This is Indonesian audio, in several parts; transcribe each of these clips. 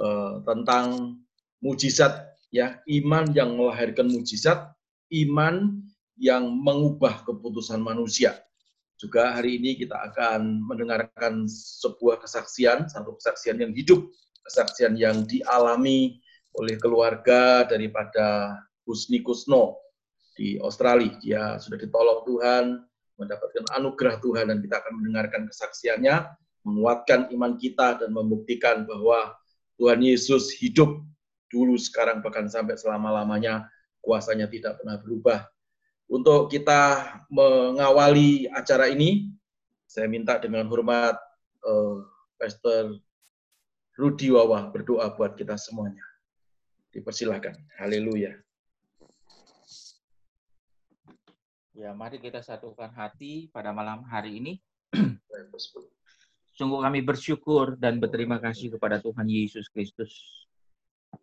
uh, tentang mujizat ya, iman yang melahirkan mujizat, iman yang mengubah keputusan manusia. Juga hari ini kita akan mendengarkan sebuah kesaksian, satu kesaksian yang hidup, kesaksian yang dialami oleh keluarga daripada Husni Kusno di Australia. Dia sudah ditolong Tuhan, mendapatkan anugerah Tuhan dan kita akan mendengarkan kesaksiannya, menguatkan iman kita dan membuktikan bahwa Tuhan Yesus hidup dulu, sekarang, bahkan sampai selama-lamanya kuasanya tidak pernah berubah. Untuk kita mengawali acara ini, saya minta dengan hormat uh, Pastor Rudi Wawa berdoa buat kita semuanya. Dipersilahkan. Haleluya. Ya, mari kita satukan hati pada malam hari ini. Sungguh kami bersyukur dan berterima kasih kepada Tuhan Yesus Kristus.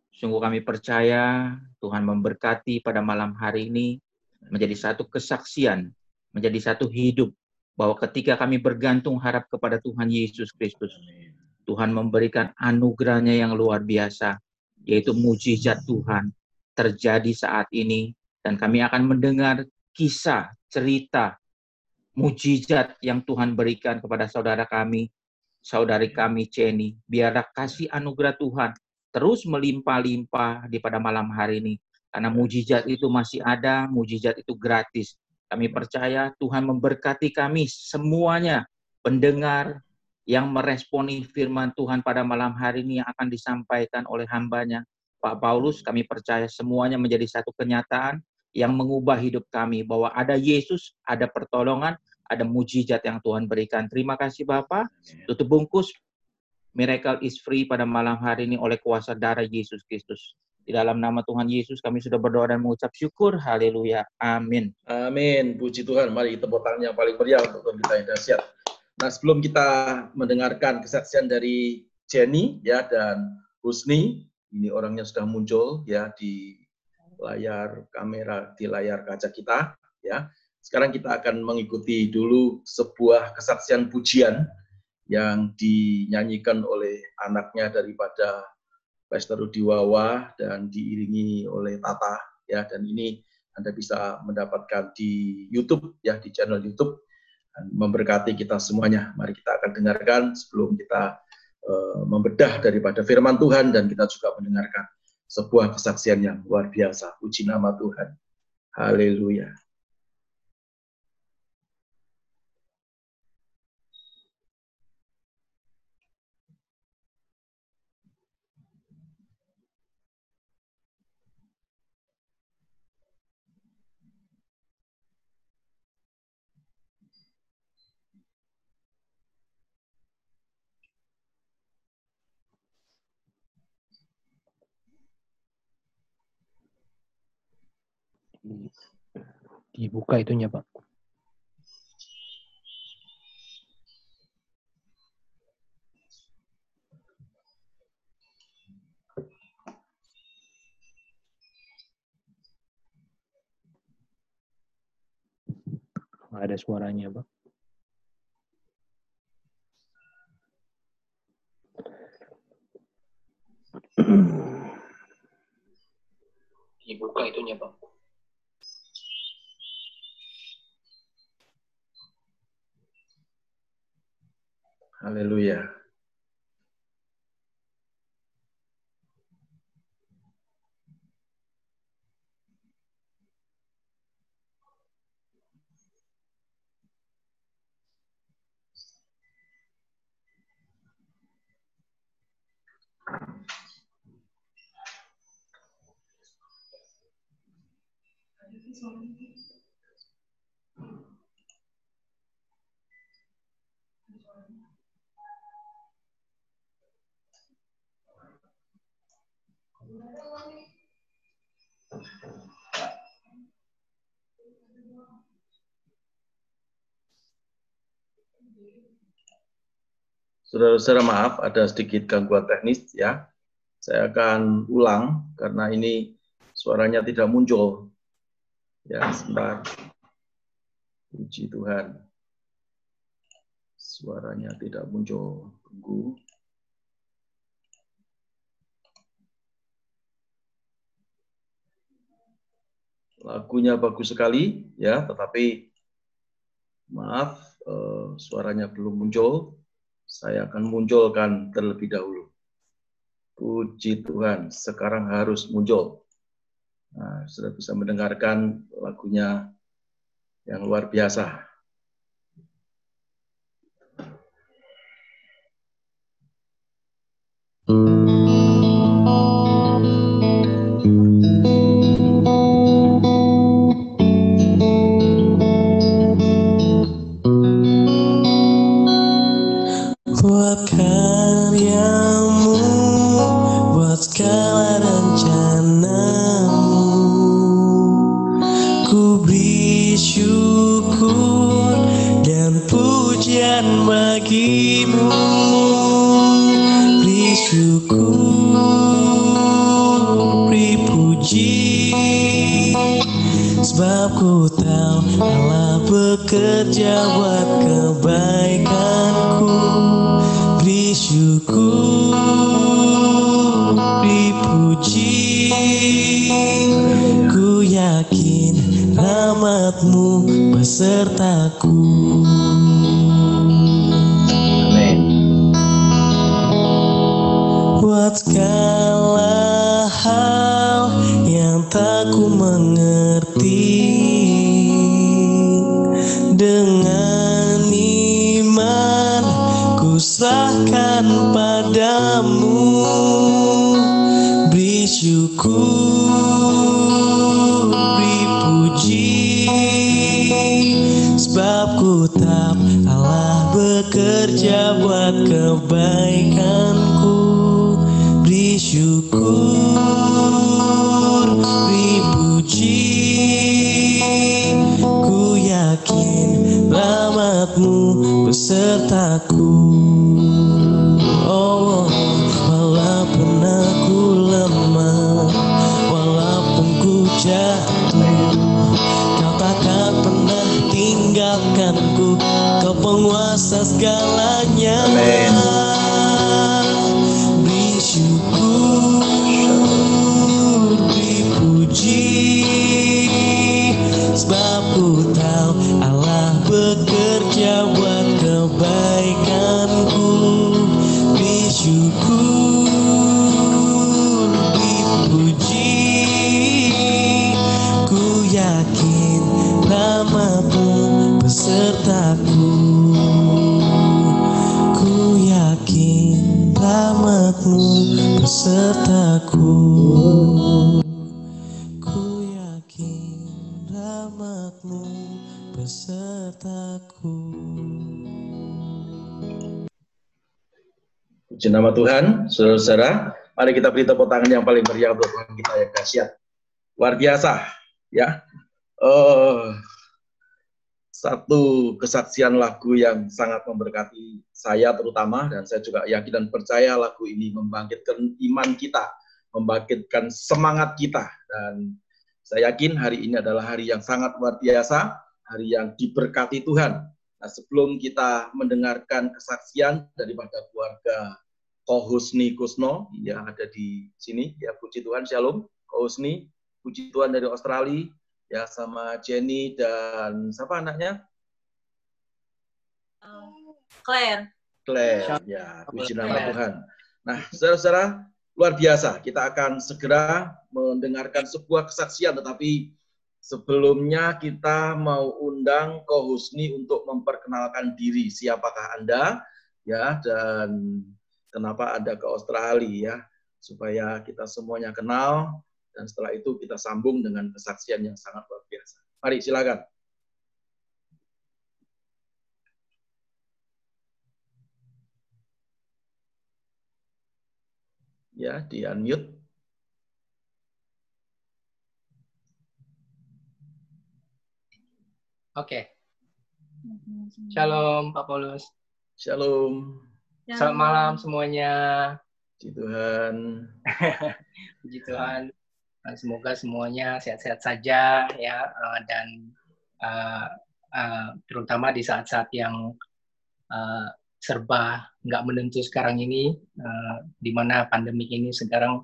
Sungguh kami percaya Tuhan memberkati pada malam hari ini menjadi satu kesaksian, menjadi satu hidup bahwa ketika kami bergantung harap kepada Tuhan Yesus Kristus, Tuhan memberikan anugerahnya yang luar biasa, yaitu mujizat Tuhan terjadi saat ini dan kami akan mendengar kisah, cerita, mujizat yang Tuhan berikan kepada saudara kami, saudari kami Ceni. Biarlah kasih anugerah Tuhan terus melimpah-limpah di pada malam hari ini. Karena mujizat itu masih ada, mujizat itu gratis. Kami percaya Tuhan memberkati kami semuanya, pendengar yang meresponi firman Tuhan pada malam hari ini yang akan disampaikan oleh hambanya. Pak Paulus, kami percaya semuanya menjadi satu kenyataan yang mengubah hidup kami bahwa ada Yesus, ada pertolongan, ada mujizat yang Tuhan berikan. Terima kasih Bapak. Tutup bungkus Miracle is free pada malam hari ini oleh kuasa darah Yesus Kristus. Di dalam nama Tuhan Yesus kami sudah berdoa dan mengucap syukur. Haleluya. Amin. Amin. Puji Tuhan. Mari tepuk tangan yang paling meriah untuk Tuhan kita yang dahsyat. Nah, sebelum kita mendengarkan kesaksian dari Jenny ya dan Husni, ini orangnya sudah muncul ya di layar kamera di layar kaca kita ya. Sekarang kita akan mengikuti dulu sebuah kesaksian pujian yang dinyanyikan oleh anaknya daripada Pastor Rudi Wawa dan diiringi oleh Tata ya dan ini Anda bisa mendapatkan di YouTube ya di channel YouTube dan memberkati kita semuanya. Mari kita akan dengarkan sebelum kita uh, membedah daripada firman Tuhan dan kita juga mendengarkan sebuah kesaksian yang luar biasa. Puji nama Tuhan. Haleluya. Dibuka itunya Pak. ada suaranya, Pak. Dibuka itunya, Pak. Haleluya. Saudara-saudara maaf ada sedikit gangguan teknis ya. Saya akan ulang karena ini suaranya tidak muncul. Ya, sebentar. Puji Tuhan. Suaranya tidak muncul. Tunggu. Lagunya bagus sekali ya, tetapi maaf eh, suaranya belum muncul. Saya akan munculkan terlebih dahulu. Puji Tuhan, sekarang harus muncul. Nah, sudah bisa mendengarkan lagunya yang luar biasa. Bekerja buat kebaikanku. Beri syukur, beri puji Ku yakin rahmatmu besertaku. Amin. Buat segala hal yang tak ku mengerti Dengan iman ku serahkan padamu. Beri syukur, beri puji Sebab ku tahu Allah bekerja buat kebaikanku. Beri syukur, besertaku Oh, walaupun aku lemah Walaupun ku jatuh Kau takkan pernah tinggalkanku Kau penguasa segalanya nama Tuhan, saudara-saudara. Mari kita beri tepuk tangan yang paling meriah untuk Tuhan kita yang dahsyat. Luar biasa, ya. Eh, satu kesaksian lagu yang sangat memberkati saya terutama dan saya juga yakin dan percaya lagu ini membangkitkan iman kita, membangkitkan semangat kita dan saya yakin hari ini adalah hari yang sangat luar biasa, hari yang diberkati Tuhan. Nah, sebelum kita mendengarkan kesaksian daripada keluarga Ko Husni Kusno yang ada di sini, ya puji Tuhan, Shalom, Ko Husni, puji Tuhan dari Australia, ya sama Jenny dan siapa anaknya? Claire. Claire, ya puji nama Tuhan. Nah, saudara-saudara, luar biasa. Kita akan segera mendengarkan sebuah kesaksian, tetapi sebelumnya kita mau undang Ko Husni untuk memperkenalkan diri. Siapakah Anda? Ya, dan kenapa Anda ke Australia ya? Supaya kita semuanya kenal dan setelah itu kita sambung dengan kesaksian yang sangat luar biasa. Mari silakan. Ya, di unmute. Oke, Shalom Pak Paulus. Shalom. Selamat malam semuanya. Puji Tuhan. Puji Tuhan. Semoga semuanya sehat-sehat saja ya eh, dan eh, eh, terutama di saat-saat yang eh, serba nggak menentu sekarang ini, eh, di mana pandemi ini sekarang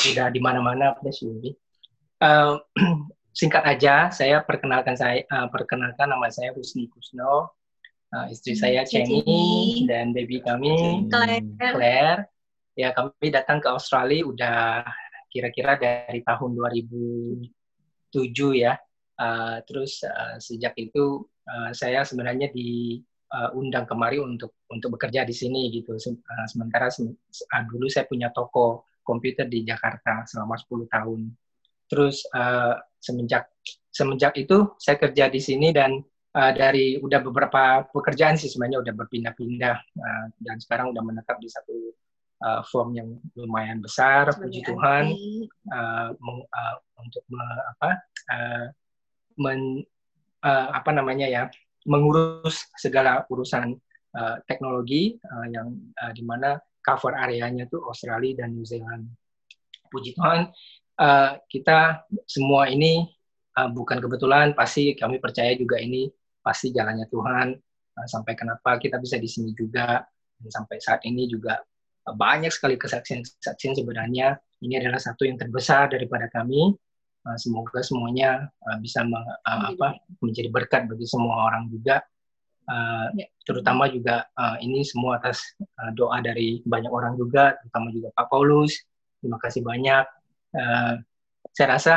sudah di mana-mana, uh, singkat aja, saya perkenalkan saya uh, perkenalkan nama saya Husni Kusno, uh, istri Hmm, saya. Ceni dan baby kami Claire. Claire. Ya kami datang ke Australia udah kira-kira dari tahun 2007 ya. Uh, terus uh, sejak itu uh, saya sebenarnya diundang kemari untuk untuk bekerja di sini gitu. Uh, sementara sem- uh, dulu saya punya toko komputer di Jakarta selama 10 tahun. Terus uh, semenjak semenjak itu saya kerja di sini dan uh, dari udah beberapa pekerjaan sih sebenarnya udah berpindah-pindah. Uh, dan sekarang udah menetap di satu uh, firm yang lumayan besar, puji Sebagai Tuhan. Uh, meng- uh, untuk me- apa uh, men- uh, apa namanya ya mengurus segala urusan uh, teknologi uh, yang uh, di mana cover areanya tuh Australia dan New Zealand. Puji Tuhan uh, kita semua ini uh, bukan kebetulan, pasti kami percaya juga ini pasti jalannya Tuhan. Uh, sampai kenapa kita bisa di sini juga dan sampai saat ini juga uh, banyak sekali kesaksian-kesaksian sebenarnya ini adalah satu yang terbesar daripada kami. Uh, semoga semuanya uh, bisa me- uh, apa, menjadi berkat bagi semua orang juga. Uh, terutama juga uh, ini semua atas uh, doa dari banyak orang juga, terutama juga Pak Paulus. Terima kasih banyak. Uh, saya rasa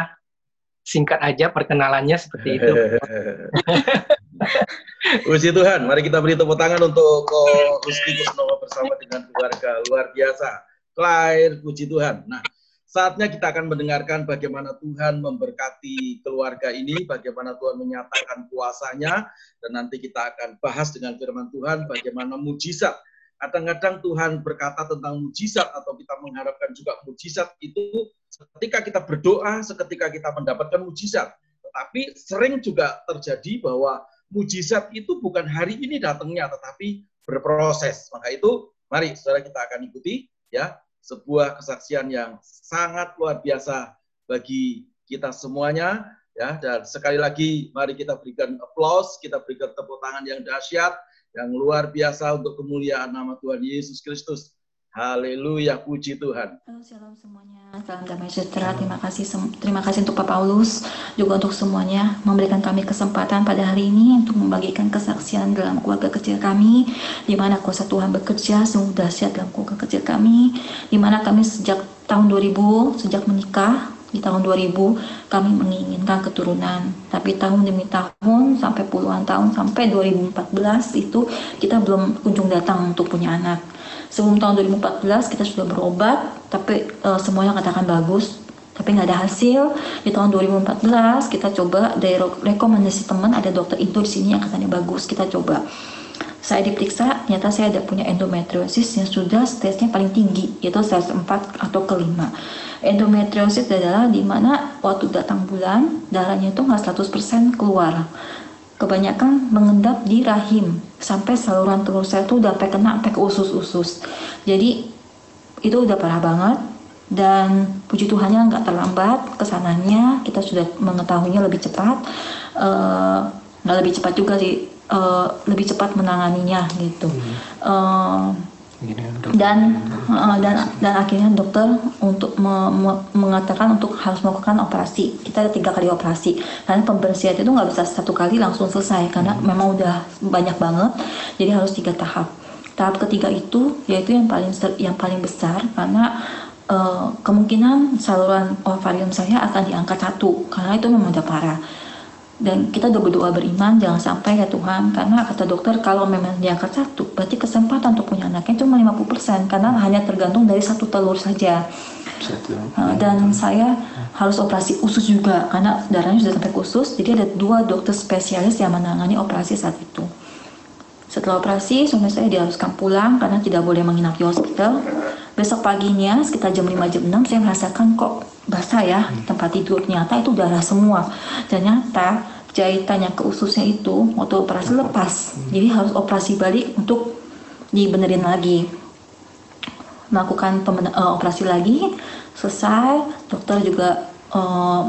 singkat aja perkenalannya seperti itu. Puji Tuhan, mari kita beri tepuk tangan untuk Ko Rusdi Kusnowo bersama dengan keluarga luar biasa. Claire, puji Tuhan. Nah, saatnya kita akan mendengarkan bagaimana Tuhan memberkati keluarga ini, bagaimana Tuhan menyatakan kuasanya, dan nanti kita akan bahas dengan firman Tuhan bagaimana mujizat. Kadang-kadang Tuhan berkata tentang mujizat atau kita mengharapkan juga mujizat itu ketika kita berdoa, seketika kita mendapatkan mujizat. Tetapi sering juga terjadi bahwa mujizat itu bukan hari ini datangnya, tetapi berproses. Maka itu, mari saudara kita akan ikuti ya sebuah kesaksian yang sangat luar biasa bagi kita semuanya. Ya, dan sekali lagi mari kita berikan applause, kita berikan tepuk tangan yang dahsyat, yang luar biasa untuk kemuliaan nama Tuhan Yesus Kristus. Haleluya, puji Tuhan. Halo, shalom semuanya. Salam damai sejahtera. Terima kasih terima kasih untuk Pak Paulus juga untuk semuanya memberikan kami kesempatan pada hari ini untuk membagikan kesaksian dalam keluarga kecil kami di mana kuasa Tuhan bekerja sungguh dahsyat dalam keluarga kecil kami di mana kami sejak tahun 2000 sejak menikah di tahun 2000 kami menginginkan keturunan tapi tahun demi tahun sampai puluhan tahun sampai 2014 itu kita belum kunjung datang untuk punya anak sebelum tahun 2014 kita sudah berobat tapi eh, semuanya katakan bagus tapi nggak ada hasil. Di tahun 2014 kita coba dari re- rekomendasi teman ada dokter itu di sini yang katanya bagus kita coba. Saya diperiksa ternyata saya ada punya endometriosis yang sudah stage-nya paling tinggi yaitu stage 4 atau kelima. Endometriosis adalah di mana waktu datang bulan darahnya itu nggak 100% keluar kebanyakan mengendap di rahim. Sampai saluran telur saya tuh udah sampai kena sampai ke usus-usus. Jadi itu udah parah banget. Dan puji Tuhannya nggak terlambat ke sananya. Kita sudah mengetahuinya lebih cepat. Eh, nggak lebih cepat juga sih. Eh, lebih cepat menanganinya gitu. Eh, dan uh, dan dan akhirnya dokter untuk me- me- mengatakan untuk harus melakukan operasi. Kita ada tiga kali operasi. Karena pembersihan itu nggak bisa satu kali langsung selesai karena memang udah banyak banget. Jadi harus tiga tahap. Tahap ketiga itu yaitu yang paling ser- yang paling besar karena uh, kemungkinan saluran ovarium saya akan diangkat satu. Karena itu memang udah parah dan kita udah berdoa beriman jangan sampai ya Tuhan. Karena kata dokter kalau memang diangkat satu berarti kesempatan untuk punya anaknya cuma 50% karena hanya tergantung dari satu telur saja. Uh, dan saya harus operasi usus juga karena darahnya sudah sampai ke usus jadi ada dua dokter spesialis yang menangani operasi saat itu setelah operasi suami saya diharuskan pulang karena tidak boleh menginap di hospital. Besok paginya sekitar jam 5 jam 6 saya merasakan kok basah ya tempat tidur. Ternyata itu darah semua. Ternyata jahitan yang ke ususnya itu waktu operasi lepas. Jadi harus operasi balik untuk dibenerin lagi. Melakukan eh, operasi lagi. Selesai dokter juga eh,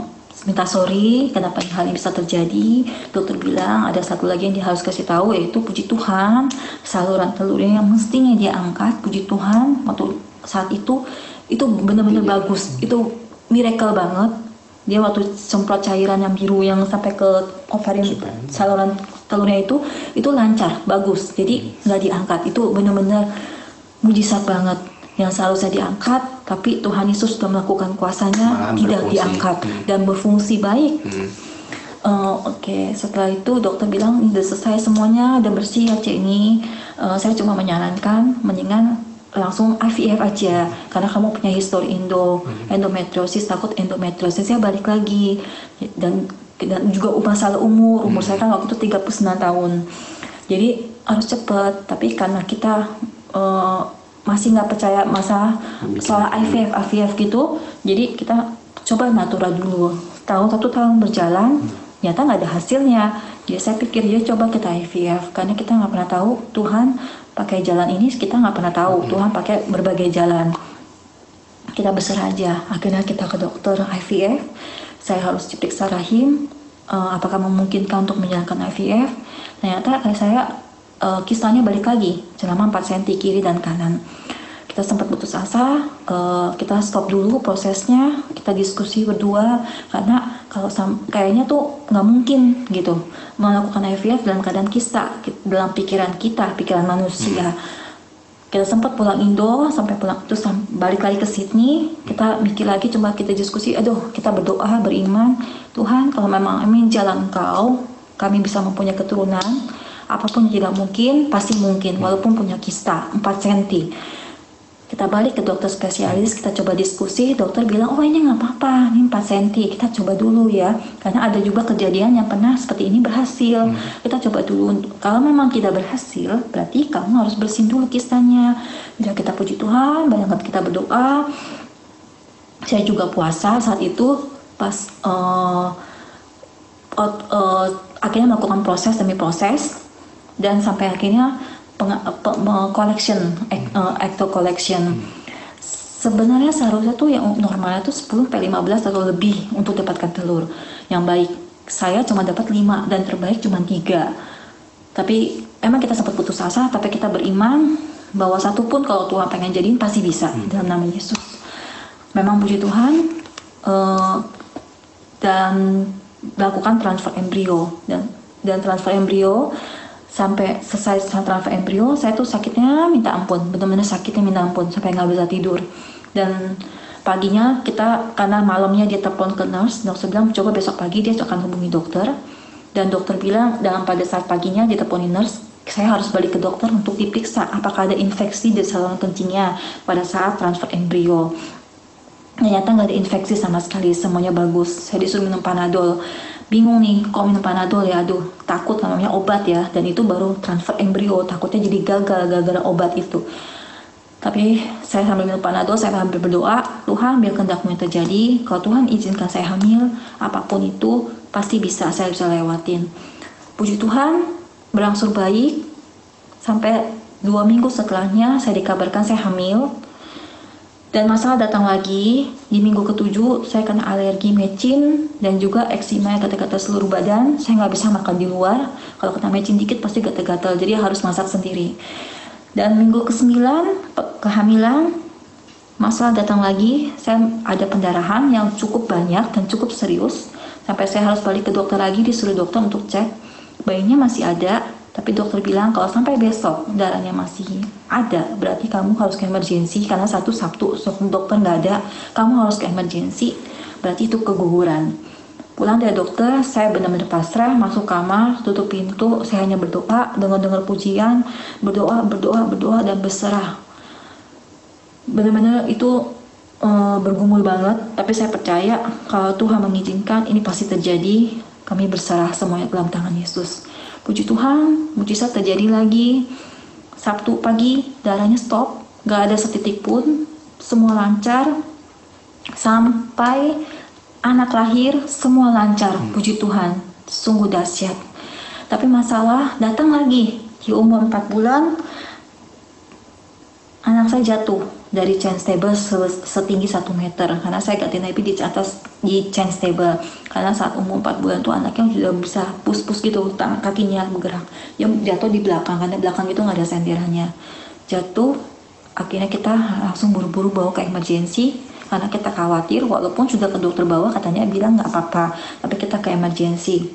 minta sorry kenapa hal ini bisa terjadi. Dokter bilang ada satu lagi yang dia harus kasih tahu yaitu puji Tuhan saluran telurnya yang mestinya dia angkat puji Tuhan waktu saat itu itu benar-benar bagus. Itu miracle banget. Dia waktu semprot cairan yang biru yang sampai ke ovarium saluran telurnya itu itu lancar bagus. Jadi nggak diangkat. Itu benar-benar mujizat banget yang selalu saya diangkat tapi Tuhan Yesus sudah melakukan kuasanya tidak berfungsi. diangkat Hmm. dan berfungsi baik Hmm. Eh, Oke, setelah itu dokter bilang udah selesai semuanya, udah bersih ya cek ini. Eh, saya cuma menyarankan mendingan langsung IVF aja karena kamu punya histori endo endometriosis takut endometriosis saya balik lagi dan dan juga masalah umur umur saya kan waktu itu 39 tahun jadi harus cepet tapi karena kita eh, masih nggak percaya masa soal IVF IVF gitu. Jadi kita coba natura dulu. Tahun satu tahun berjalan ternyata nggak ada hasilnya. Jadi saya pikir ya coba kita IVF karena kita nggak pernah tahu Tuhan pakai jalan ini kita nggak pernah tahu Tuhan pakai berbagai jalan. Kita berserah aja. Akhirnya kita ke dokter IVF saya harus diperiksa rahim. Eh, apakah memungkinkan untuk menjalankan IVF ternyata saya eh, kistanya balik lagi. Selama 4 cm kiri dan kanan. Kita sempat putus asa eh, kita stop dulu prosesnya kita diskusi berdua karena kalau kayaknya tuh nggak mungkin gitu melakukan IVF dalam keadaan kista ki- dalam pikiran kita pikiran manusia. Kita sempat pulang Indo sampai pulang terus sam- balik lagi ke Sydney. Kita mikir lagi coba kita diskusi aduh kita berdoa beriman. Tuhan kalau memang ini jalan engkau kami bisa mempunyai keturunan apa pun yang tidak mungkin pasti mungkin walaupun punya kista 4 cm kita balik ke dokter spesialis kita coba diskusi dokter bilang oh ini nggak apa-apa ini 4 cm kita coba dulu ya. Karena ada juga kejadian yang pernah seperti ini berhasil. Kita coba dulu kalau memang tidak berhasil berarti kamu harus bersihin dulu kistanya. Ya kita puji Tuhan banyak banget kita berdoa. Saya juga puasa saat itu pas eh, ot- eh, akhirnya melakukan proses demi proses dan sampai akhirnya peng- pe- me- collection ek- eh, ecto collection. Sebenarnya seharusnya tuh yang normalnya tuh 10 sampai 15 atau lebih untuk dapatkan telur. Yang baik saya cuma dapat 5 dan terbaik cuma 3 tapi emang kita sempat putus asa tapi kita beriman bahwa satu pun kalau Tuhan pengen jadiin pasti bisa dalam nama Yesus. Memang puji Tuhan eh, dan melakukan transfer embrio. Dan dan transfer embrio sampai selesai transfer embrio saya tuh sakitnya minta ampun. Benar-benar sakitnya minta ampun sampai nggak bisa tidur. Dan paginya kita karena malamnya dia telepon ke nurse dokter bilang coba besok pagi dia akan hubungi dokter. Dan dokter bilang dalam pada saat paginya dia teleponin nurse saya harus balik ke dokter untuk diperiksa apakah ada infeksi di saluran kencingnya pada saat transfer embrio ternyata nggak ada infeksi sama sekali semuanya bagus. Saya disuruh minum panadol bingung nih kok minum panadol ya aduh takut namanya obat ya. Dan itu baru transfer embrio takutnya jadi gagal gara-gara obat itu. Tapi saya sambil minum panadol saya sambil berdoa Tuhan biar kehendakmu yang terjadi. Kalau Tuhan izinkan saya hamil apa pun itu pasti bisa saya bisa lewatin. Puji Tuhan berangsur baik. Sampai dua minggu setelahnya saya dikabarkan saya hamil dan masalah datang lagi di minggu ketujuh saya kena alergi mecin dan juga eksima yang gatal-gatal seluruh badan. Saya nggak bisa makan di luar. Kalau kena mecin dikit pasti gatal-gatal. Jadi harus masak sendiri. Dan minggu ke-9 pe- kehamilan masalah datang lagi. Saya ada pendarahan yang cukup banyak dan cukup serius. Sampai saya harus balik ke dokter lagi disuruh dokter untuk cek bayinya masih ada tapi dokter bilang kalau sampai besok darahnya masih ada, berarti kamu harus ke emergency karena satu Sabtu dokter nggak ada, kamu harus ke emergency, berarti itu keguguran. Pulang dari dokter, saya benar-benar pasrah, masuk kamar, tutup pintu, saya hanya berdoa, dengar-dengar pujian, berdoa, berdoa, berdoa, dan berserah. Benar-benar itu eh, bergumul banget, tapi saya percaya kalau Tuhan mengizinkan ini pasti terjadi, kami berserah semuanya dalam tangan Yesus. Puji Tuhan, mujizat terjadi lagi. Sabtu pagi darahnya stop, gak ada setitik pun, semua lancar. Sampai anak lahir semua lancar, puji Tuhan, sungguh dahsyat. Tapi masalah datang lagi. Di umur 4 bulan, anak saya jatuh dari chain stable se- setinggi 1 meter. Karena saya ganti napi di atas di chain stable. Karena saat umur 4 bulan tuh anaknya sudah bisa pus-pus gitu tangan kakinya bergerak. Dia jatuh di belakang karena belakang itu nggak ada senderannya. Jatuh akhirnya kita langsung buru-buru bawa ke emergency. Karena kita khawatir walaupun sudah ke dokter bawah katanya bilang nggak apa-apa. Tapi kita ke emergency.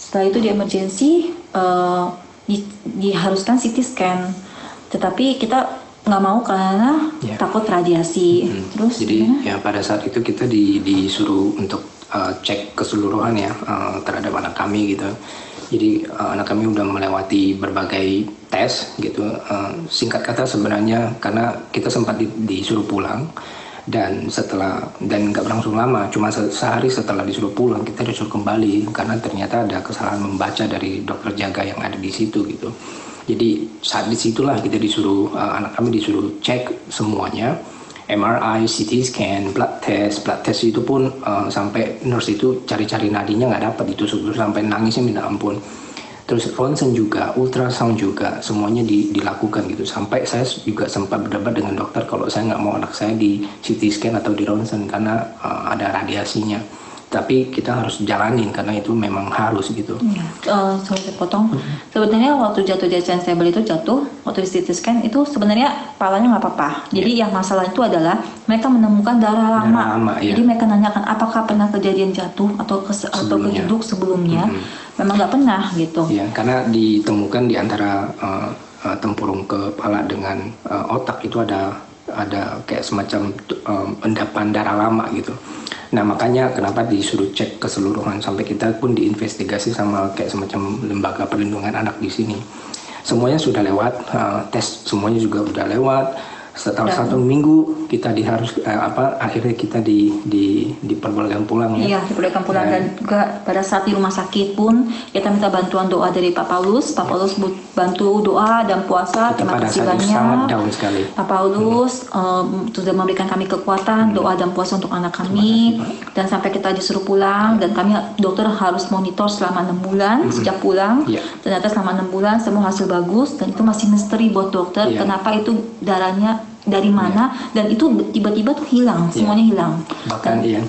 Setelah itu di emergency eh, di- diharuskan CT scan. Tetapi kita nggak mau karena Ya. takut radiasi Hmm. terus Jadi gimana? ya pada saat itu kita di, disuruh untuk uh, cek keseluruhan ya uh, terhadap anak kami gitu. Jadi uh, anak kami udah melewati berbagai tes gitu. Uh, singkat kata sebenarnya karena kita sempat di- disuruh pulang dan setelah dan nggak berlangsung lama, cuma se- sehari setelah disuruh pulang kita disuruh kembali karena ternyata ada kesalahan membaca dari dokter jaga yang ada di situ gitu. Jadi saat di situlah kita disuruh uh, anak kami disuruh cek semuanya MRI, CT scan, blood test, blood test itu pun uh, sampai nurse itu cari-cari nadinya nggak dapat itu sampai nangisnya minta ampun. Terus ronsen juga, ultrasound juga, semuanya di- dilakukan gitu. Sampai saya juga sempat berdebat dengan dokter kalau saya nggak mau anak saya di CT scan atau di ronsen karena uh, ada radiasinya. Tapi kita harus jalanin karena itu memang harus gitu. Ya, eh, sorry saya potong. Sebenarnya waktu jatuh di sensible itu jatuh, waktu di CT scan itu sebenarnya palanya nggak apa-apa. Jadi yang masalah itu adalah mereka menemukan darah lama. Darah lama, iya. Jadi mereka nanyakan apakah pernah kejadian jatuh atau kes- atau Sebelumnya. kejeduk sebelumnya. Mhm. Memang nggak pernah gitu. Ya, karena ditemukan di antara uh, uh, tempurung kepala dengan uh, otak itu ada ada kayak semacam um, endapan darah lama gitu. Nah makanya kenapa disuruh cek keseluruhan sampai kita pun diinvestigasi sama kayak semacam lembaga perlindungan anak di sini. Semuanya sudah lewat uh, tes semuanya juga udah lewat. Setelah Dan- satu minggu kita diharus eh, apa akhirnya kita di di diperbolehkan pulang ya. Iya, diperbolehkan pulang Dan- dan juga pada saat di rumah sakit pun kita minta bantuan doa dari Pak Paulus. Pak Paulus bu- bantu doa dan puasa. Kita Terima kasih banyak. sangat down sekali. Pak Paulus em, sudah memberikan kami kekuatan doa dan puasa untuk anak kami dan sampai kita disuruh pulang dan kami dokter harus monitor selama enam bulan sejak pulang Iya. ternyata selama enam bulan semua hasil bagus dan itu masih misteri buat dokter Iya. kenapa itu darahnya dari mana dan itu tiba-tiba tuh hilang semuanya hilang. Bahkan iya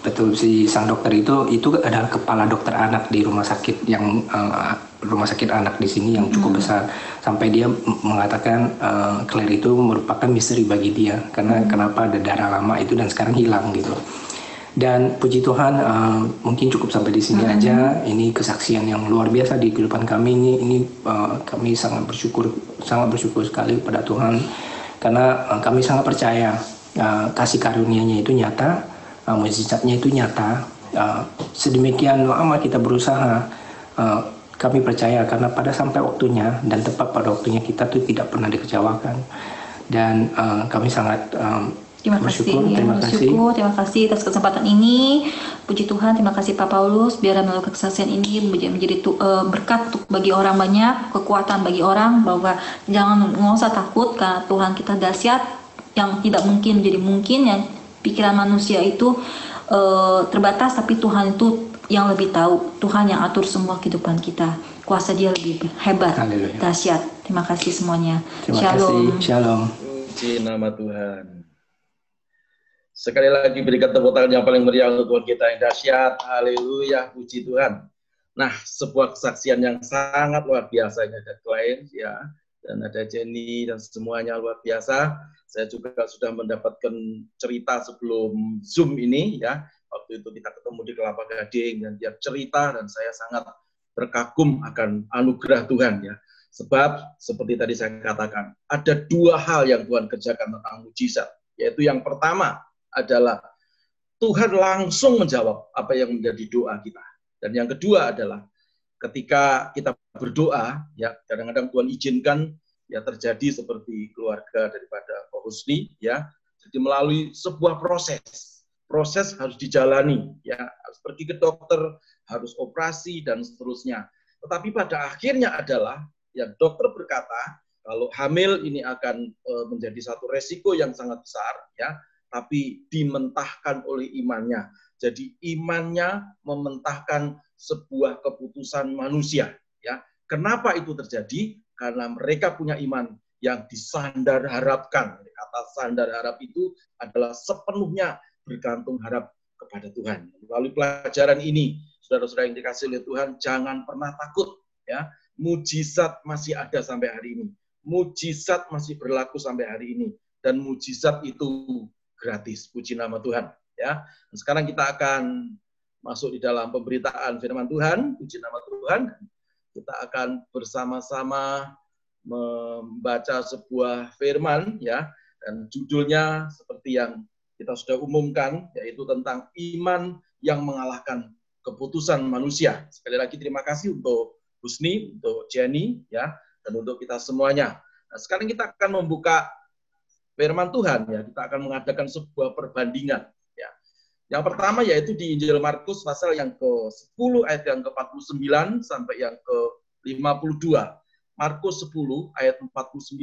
betul si sang dokter itu itu adalah kepala dokter anak di rumah sakit yang eh, rumah sakit anak di sini yang cukup besar. Sampai dia mengatakan eh, Claire itu merupakan misteri bagi dia karena kenapa ada darah lama itu dan sekarang hilang gitu. Dan puji Tuhan eh, mungkin cukup sampai di sini aja. Ini kesaksian yang luar biasa di kehidupan kami. Ini ini eh, kami sangat bersyukur sangat bersyukur sekali kepada Tuhan karena eh, kami sangat percaya eh, kasih karunia-Nya itu nyata uh, mukjizatnya itu nyata. Sedemikian lama kita berusaha, kami percaya karena pada sampai waktunya dan tepat pada waktunya kita tuh tidak pernah dikecewakan. Dan kami sangat Terima kasih, bersyukur, ya, terima kasih. bersyukur, terima kasih atas kesempatan ini. Puji Tuhan, terima kasih Pak Paulus. Biar melalui kesaksian ini menjadi, menjadi tu- eh, berkat untuk bagi orang banyak, kekuatan bagi orang bahwa jangan nggak usah takut karena Tuhan kita dahsyat yang tidak mungkin menjadi mungkin yang pikiran manusia itu eh, terbatas tapi Tuhan itu yang lebih tahu Tuhan yang atur semua kehidupan kita kuasa dia lebih hebat Haleluya. dahsyat terima kasih semuanya Terima shalom kasih. Shalom. Puji nama Tuhan. Sekali lagi berikan tepuk tangan yang paling meriah untuk Tuhan kita yang dahsyat. Haleluya, puji Tuhan. Nah, sebuah kesaksian yang sangat luar biasa ini ada klien ya dan ada Jenny dan semuanya luar biasa. Saya juga sudah mendapatkan cerita sebelum Zoom ini ya. Waktu itu kita ketemu di Kelapa Gading dan dia cerita dan saya sangat terkagum akan anugerah Tuhan ya. Sebab seperti tadi saya katakan, ada dua hal yang Tuhan kerjakan tentang mujizat. Yaitu yang pertama adalah Tuhan langsung menjawab apa yang menjadi doa kita. Dan yang kedua adalah ketika kita berdoa, ya kadang-kadang Tuhan izinkan ya terjadi seperti keluarga daripada Pak Husni, ya. Jadi melalui sebuah proses, proses harus dijalani, ya harus pergi ke dokter, harus operasi dan seterusnya. Tetapi pada akhirnya adalah ya dokter berkata kalau hamil ini akan e, menjadi satu resiko yang sangat besar, ya, tapi dimentahkan oleh imannya. Jadi imannya mementahkan sebuah keputusan manusia, ya. Kenapa itu terjadi? Karena mereka punya iman yang disandar harapkan. Kata sandar harap itu adalah sepenuhnya bergantung harap kepada Tuhan. Melalui pelajaran ini, saudara-saudara yang dikasih oleh Tuhan, jangan pernah takut. Ya, mujizat masih ada sampai hari ini. Mujizat masih berlaku sampai hari ini. Dan mujizat itu gratis. Puji nama Tuhan. Ya. Dan sekarang kita akan masuk di dalam pemberitaan firman Tuhan. Puji nama Tuhan. Kita akan bersama-sama membaca sebuah firman ya dan judulnya seperti yang kita sudah umumkan yaitu tentang iman yang mengalahkan keputusan manusia. Sekali lagi terima kasih untuk Husni, untuk Jenny ya dan untuk kita semuanya. Nah, sekarang kita akan membuka firman Tuhan ya, kita akan mengadakan sebuah perbandingan ya. Yang pertama yaitu di Injil Markus pasal yang ke-10 ayat yang ke-49 sampai yang ke-52. Markus 10 ayat 49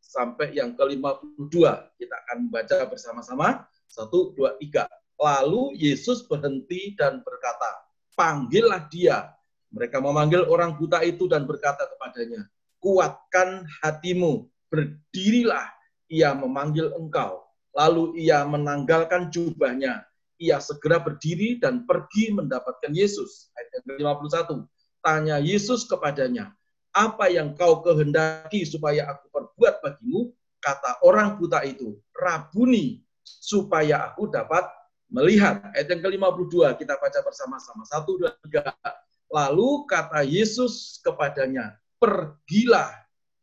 sampai yang ke-52. Kita akan membaca bersama-sama. Satu, dua, tiga. Lalu Yesus berhenti dan berkata, panggillah dia. Mereka memanggil orang buta itu dan berkata kepadanya, kuatkan hatimu, berdirilah. Ia memanggil engkau. Lalu ia menanggalkan jubahnya. Ia segera berdiri dan pergi mendapatkan Yesus. Ayat 51. Tanya Yesus kepadanya, apa yang kau kehendaki supaya aku perbuat bagimu? Kata orang buta itu, Rabuni, supaya aku dapat melihat. Ayat yang ke-52 kita baca bersama-sama. Satu, dua, tiga. Lalu kata Yesus kepadanya, pergilah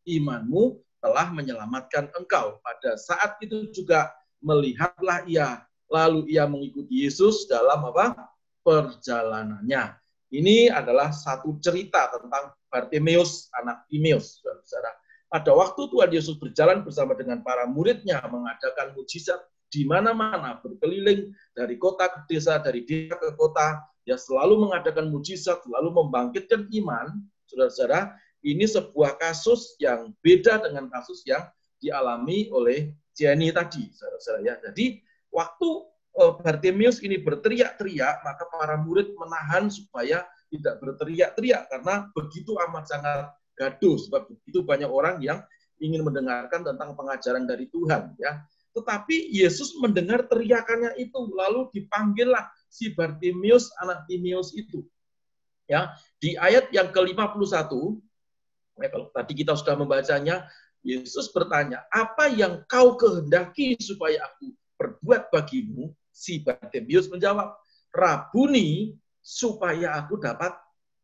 imanmu telah menyelamatkan engkau. Pada saat itu juga melihatlah ia. Lalu ia mengikuti Yesus dalam apa? Perjalanannya. Ini adalah satu cerita tentang Bartimeus, anak Timeus, saudara. Pada waktu Tuhan Yesus berjalan bersama dengan para muridnya mengadakan mujizat di mana-mana, berkeliling dari kota ke desa, dari desa ke kota, dia selalu mengadakan mujizat, selalu membangkitkan iman, saudara-saudara, ini sebuah kasus yang beda dengan kasus yang dialami oleh Jenny tadi, ya. Jadi waktu eh, Bartimeus ini berteriak-teriak, maka para murid menahan supaya tidak berteriak-teriak karena begitu amat sangat gaduh sebab begitu banyak orang yang ingin mendengarkan tentang pengajaran dari Tuhan ya. Tetapi Yesus mendengar teriakannya itu lalu dipanggillah si Bartimius anak Timius itu. Ya, di ayat yang ke-51 ya kalau tadi kita sudah membacanya Yesus bertanya, "Apa yang kau kehendaki supaya aku perbuat bagimu?" Si Bartimius menjawab, "Rabuni, supaya aku dapat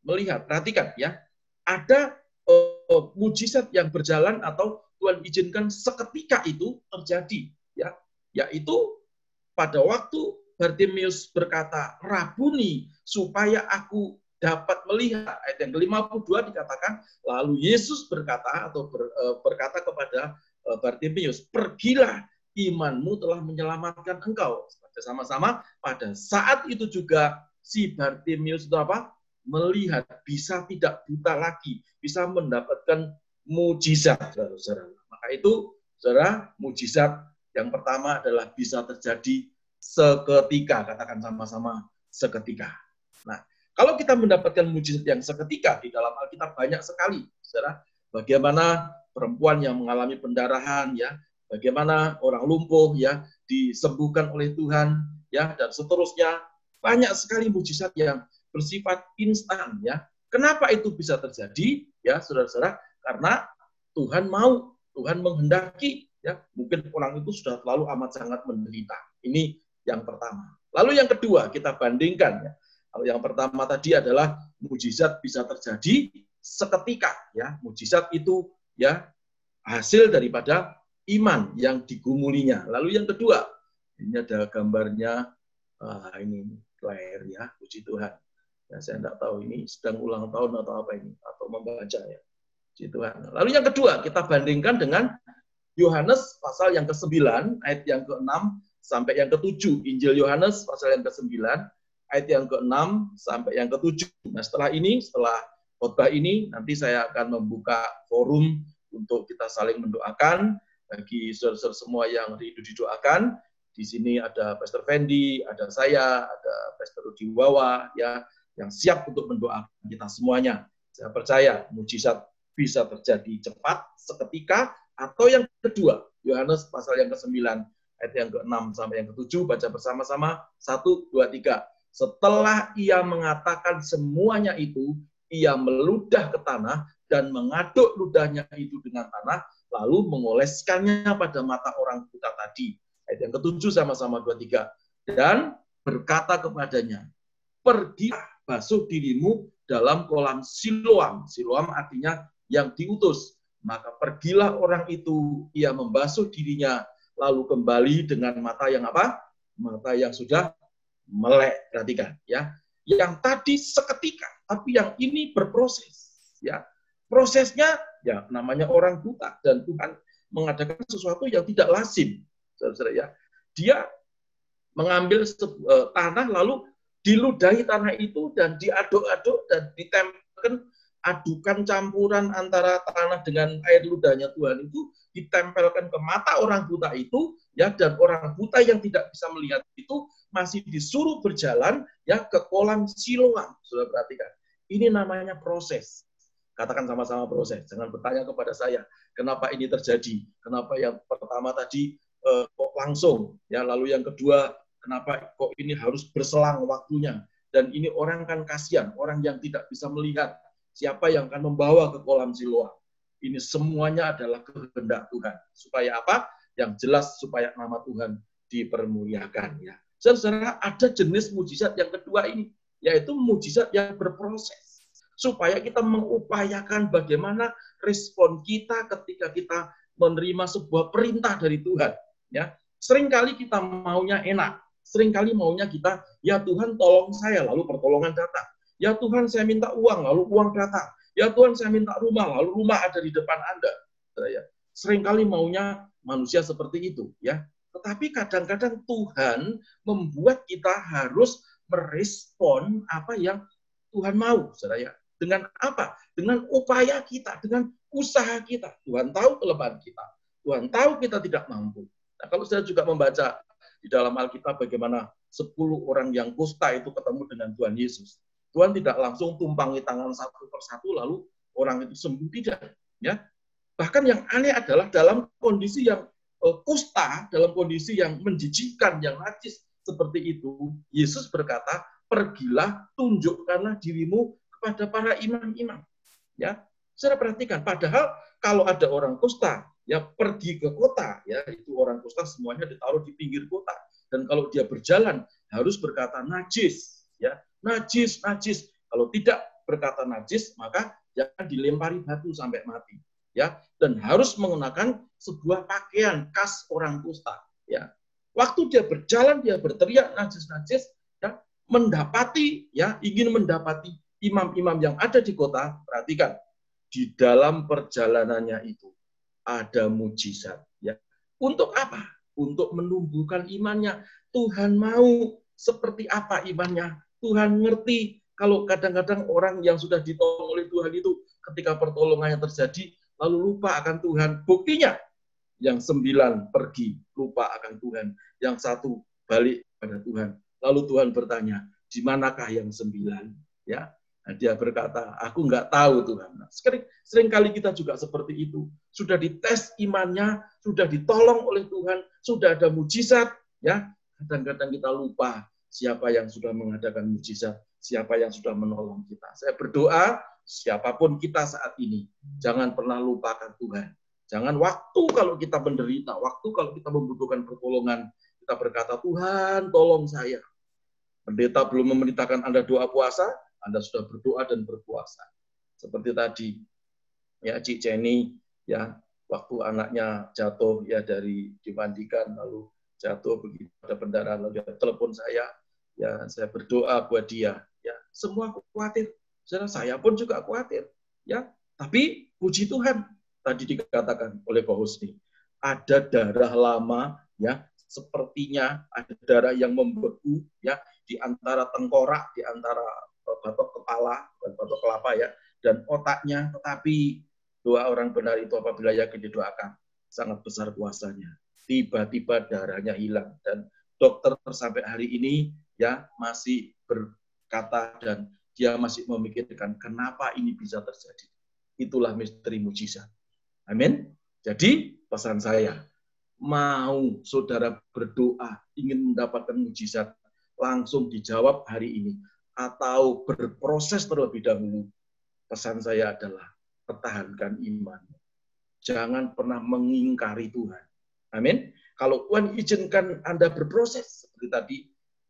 melihat. Perhatikan ya, ada uh, mujizat yang berjalan atau Tuhan izinkan seketika itu terjadi ya, yaitu pada waktu Bartimeus berkata, "Rabuni, supaya aku dapat melihat." Ayat yang ke-52 dikatakan, lalu Yesus berkata atau ber, uh, berkata kepada uh, Bartimeus, "Pergilah, imanmu telah menyelamatkan engkau." Sama-sama pada saat itu juga si Bartimius itu apa? Melihat, bisa tidak buta lagi, bisa mendapatkan mujizat, saudara-saudara. Maka itu, saudara, mujizat yang pertama adalah bisa terjadi seketika, katakan sama-sama seketika. Nah, kalau kita mendapatkan mujizat yang seketika di dalam Alkitab banyak sekali, saudara. Bagaimana perempuan yang mengalami pendarahan, ya, bagaimana orang lumpuh, ya, disembuhkan oleh Tuhan, ya, dan seterusnya banyak sekali mujizat yang bersifat instan ya. Kenapa itu bisa terjadi? Ya, Saudara-saudara, karena Tuhan mau, Tuhan menghendaki ya. Mungkin orang itu sudah terlalu amat sangat menderita. Ini yang pertama. Lalu yang kedua, kita bandingkan ya. Kalau yang pertama tadi adalah mujizat bisa terjadi seketika ya. Mujizat itu ya hasil daripada iman yang digumulinya. Lalu yang kedua, ini ada gambarnya ah, ini lahir ya, puji Tuhan. Ya, saya tidak tahu ini sedang ulang tahun atau apa ini, atau membaca ya. Puji Tuhan. Lalu yang kedua, kita bandingkan dengan Yohanes pasal yang ke-9, ayat yang ke-6 sampai yang ke-7. Injil Yohanes pasal yang ke-9, ayat yang ke-6 sampai yang ke-7. Nah setelah ini, setelah khotbah ini, nanti saya akan membuka forum untuk kita saling mendoakan bagi saudara-saudara semua yang rindu didoakan di sini ada Pastor Fendi, ada saya, ada Pastor Rudi Wawa, ya, yang siap untuk mendoakan kita semuanya. Saya percaya mujizat bisa terjadi cepat, seketika, atau yang kedua, Yohanes pasal yang ke-9, ayat yang ke-6 sampai yang ke-7, baca bersama-sama, satu, dua, tiga. Setelah ia mengatakan semuanya itu, ia meludah ke tanah dan mengaduk ludahnya itu dengan tanah, lalu mengoleskannya pada mata orang buta tadi Ayat yang ketujuh sama-sama dua tiga. Dan berkata kepadanya, pergi basuh dirimu dalam kolam Siloam. Siloam artinya yang diutus. Maka pergilah orang itu, ia membasuh dirinya, lalu kembali dengan mata yang apa? Mata yang sudah melek. Perhatikan ya. Yang tadi seketika, tapi yang ini berproses. Ya, prosesnya ya namanya orang buta dan Tuhan mengadakan sesuatu yang tidak lazim. Saudara ya. Dia mengambil uh, tanah lalu diludahi tanah itu dan diaduk-aduk dan ditempelkan adukan campuran antara tanah dengan air ludahnya Tuhan itu ditempelkan ke mata orang buta itu ya dan orang buta yang tidak bisa melihat itu masih disuruh berjalan ya ke kolam Siloam. Sudah perhatikan. Ini namanya proses. Katakan sama-sama proses. Jangan bertanya kepada saya, kenapa ini terjadi? Kenapa yang pertama tadi eh, kok langsung? Ya, lalu yang kedua, kenapa kok ini harus berselang waktunya? Dan ini orang kan kasihan, orang yang tidak bisa melihat siapa yang akan membawa ke kolam Siloam. Ini semuanya adalah kehendak Tuhan. Supaya apa? Yang jelas supaya nama Tuhan dipermuliakan ya. Saudara, ada jenis mujizat yang kedua ini, yaitu mujizat yang berproses supaya kita mengupayakan bagaimana respon kita ketika kita menerima sebuah perintah dari Tuhan. Ya, sering kali kita maunya enak, sering kali maunya kita, ya Tuhan tolong saya, lalu pertolongan datang. Ya Tuhan saya minta uang, lalu uang datang. Ya Tuhan saya minta rumah, lalu rumah ada di depan Anda. Seringkali maunya manusia seperti itu, ya. Tetapi kadang-kadang Tuhan membuat kita harus merespon apa yang Tuhan mau, saudara ya. Dengan apa? Dengan upaya kita, dengan usaha kita. Tuhan tahu kelemahan kita. Tuhan tahu kita tidak mampu. Nah, kalau saya juga membaca di dalam Alkitab bagaimana 10 orang yang kusta itu ketemu dengan Tuhan Yesus. Tuhan tidak langsung tumpangi tangan satu persatu lalu orang itu sembuh tidak, ya. Bahkan yang aneh adalah dalam kondisi yang uh, kusta, dalam kondisi yang menjijikkan, yang najis seperti itu, Yesus berkata, "Pergilah, tunjukkanlah dirimu kepada para imam-imam. Ya, saya perhatikan. Padahal kalau ada orang kusta, ya pergi ke kota, ya itu orang kusta semuanya ditaruh di pinggir kota. Dan kalau dia berjalan harus berkata najis, ya najis, najis. Kalau tidak berkata najis, maka jangan dilempari batu sampai mati, ya. Dan harus mengenakan sebuah pakaian khas orang kusta, ya. Waktu dia berjalan, dia berteriak najis-najis, ya, mendapati, ya, ingin mendapati imam-imam yang ada di kota, perhatikan, di dalam perjalanannya itu ada mujizat. Ya. Untuk apa? Untuk menumbuhkan imannya. Tuhan mau seperti apa imannya. Tuhan ngerti kalau kadang-kadang orang yang sudah ditolong oleh Tuhan itu ketika pertolongannya terjadi, lalu lupa akan Tuhan. Buktinya, yang sembilan pergi, lupa akan Tuhan. Yang satu balik pada Tuhan. Lalu Tuhan bertanya, di manakah yang sembilan? Ya, Nah, dia berkata, aku nggak tahu Tuhan. Nah, sering, sering kali kita juga seperti itu. Sudah dites imannya, sudah ditolong oleh Tuhan, sudah ada mujizat. ya Kadang-kadang kita lupa siapa yang sudah mengadakan mujizat, siapa yang sudah menolong kita. Saya berdoa, siapa pun kita saat ini, jangan pernah lupakan Tuhan. Jangan waktu kalau kita menderita, waktu kalau kita membutuhkan pertolongan, kita berkata, Tuhan tolong saya. Pendeta belum memerintahkan Anda doa puasa, anda sudah berdoa dan berpuasa. Seperti tadi, ya Cik Jenny, ya waktu anaknya jatuh ya dari dimandikan lalu jatuh begitu ada pendarahan lalu telepon saya ya saya berdoa buat dia ya. Semua khawatir. Saya saya pun juga khawatir ya. Tapi puji Tuhan tadi dikatakan oleh Pak Husni ada darah lama ya. Sepertinya ada darah yang membeku ya di antara tengkorak di antara batok kepala dan batok kelapa ya dan otaknya. Tetapi doa orang benar itu apabila yakin didoakan sangat besar kuasanya tiba-tiba darahnya hilang dan dokter sampai hari ini ya masih berkata dan dia masih memikirkan kenapa ini bisa terjadi itulah misteri mujizat amin jadi pesan saya mau saudara berdoa ingin mendapatkan mujizat langsung dijawab hari ini atau berproses terlebih dahulu, pesan saya adalah pertahankan iman. Jangan pernah mengingkari Tuhan. Amin. Kalau Tuhan izinkan Anda berproses, seperti tadi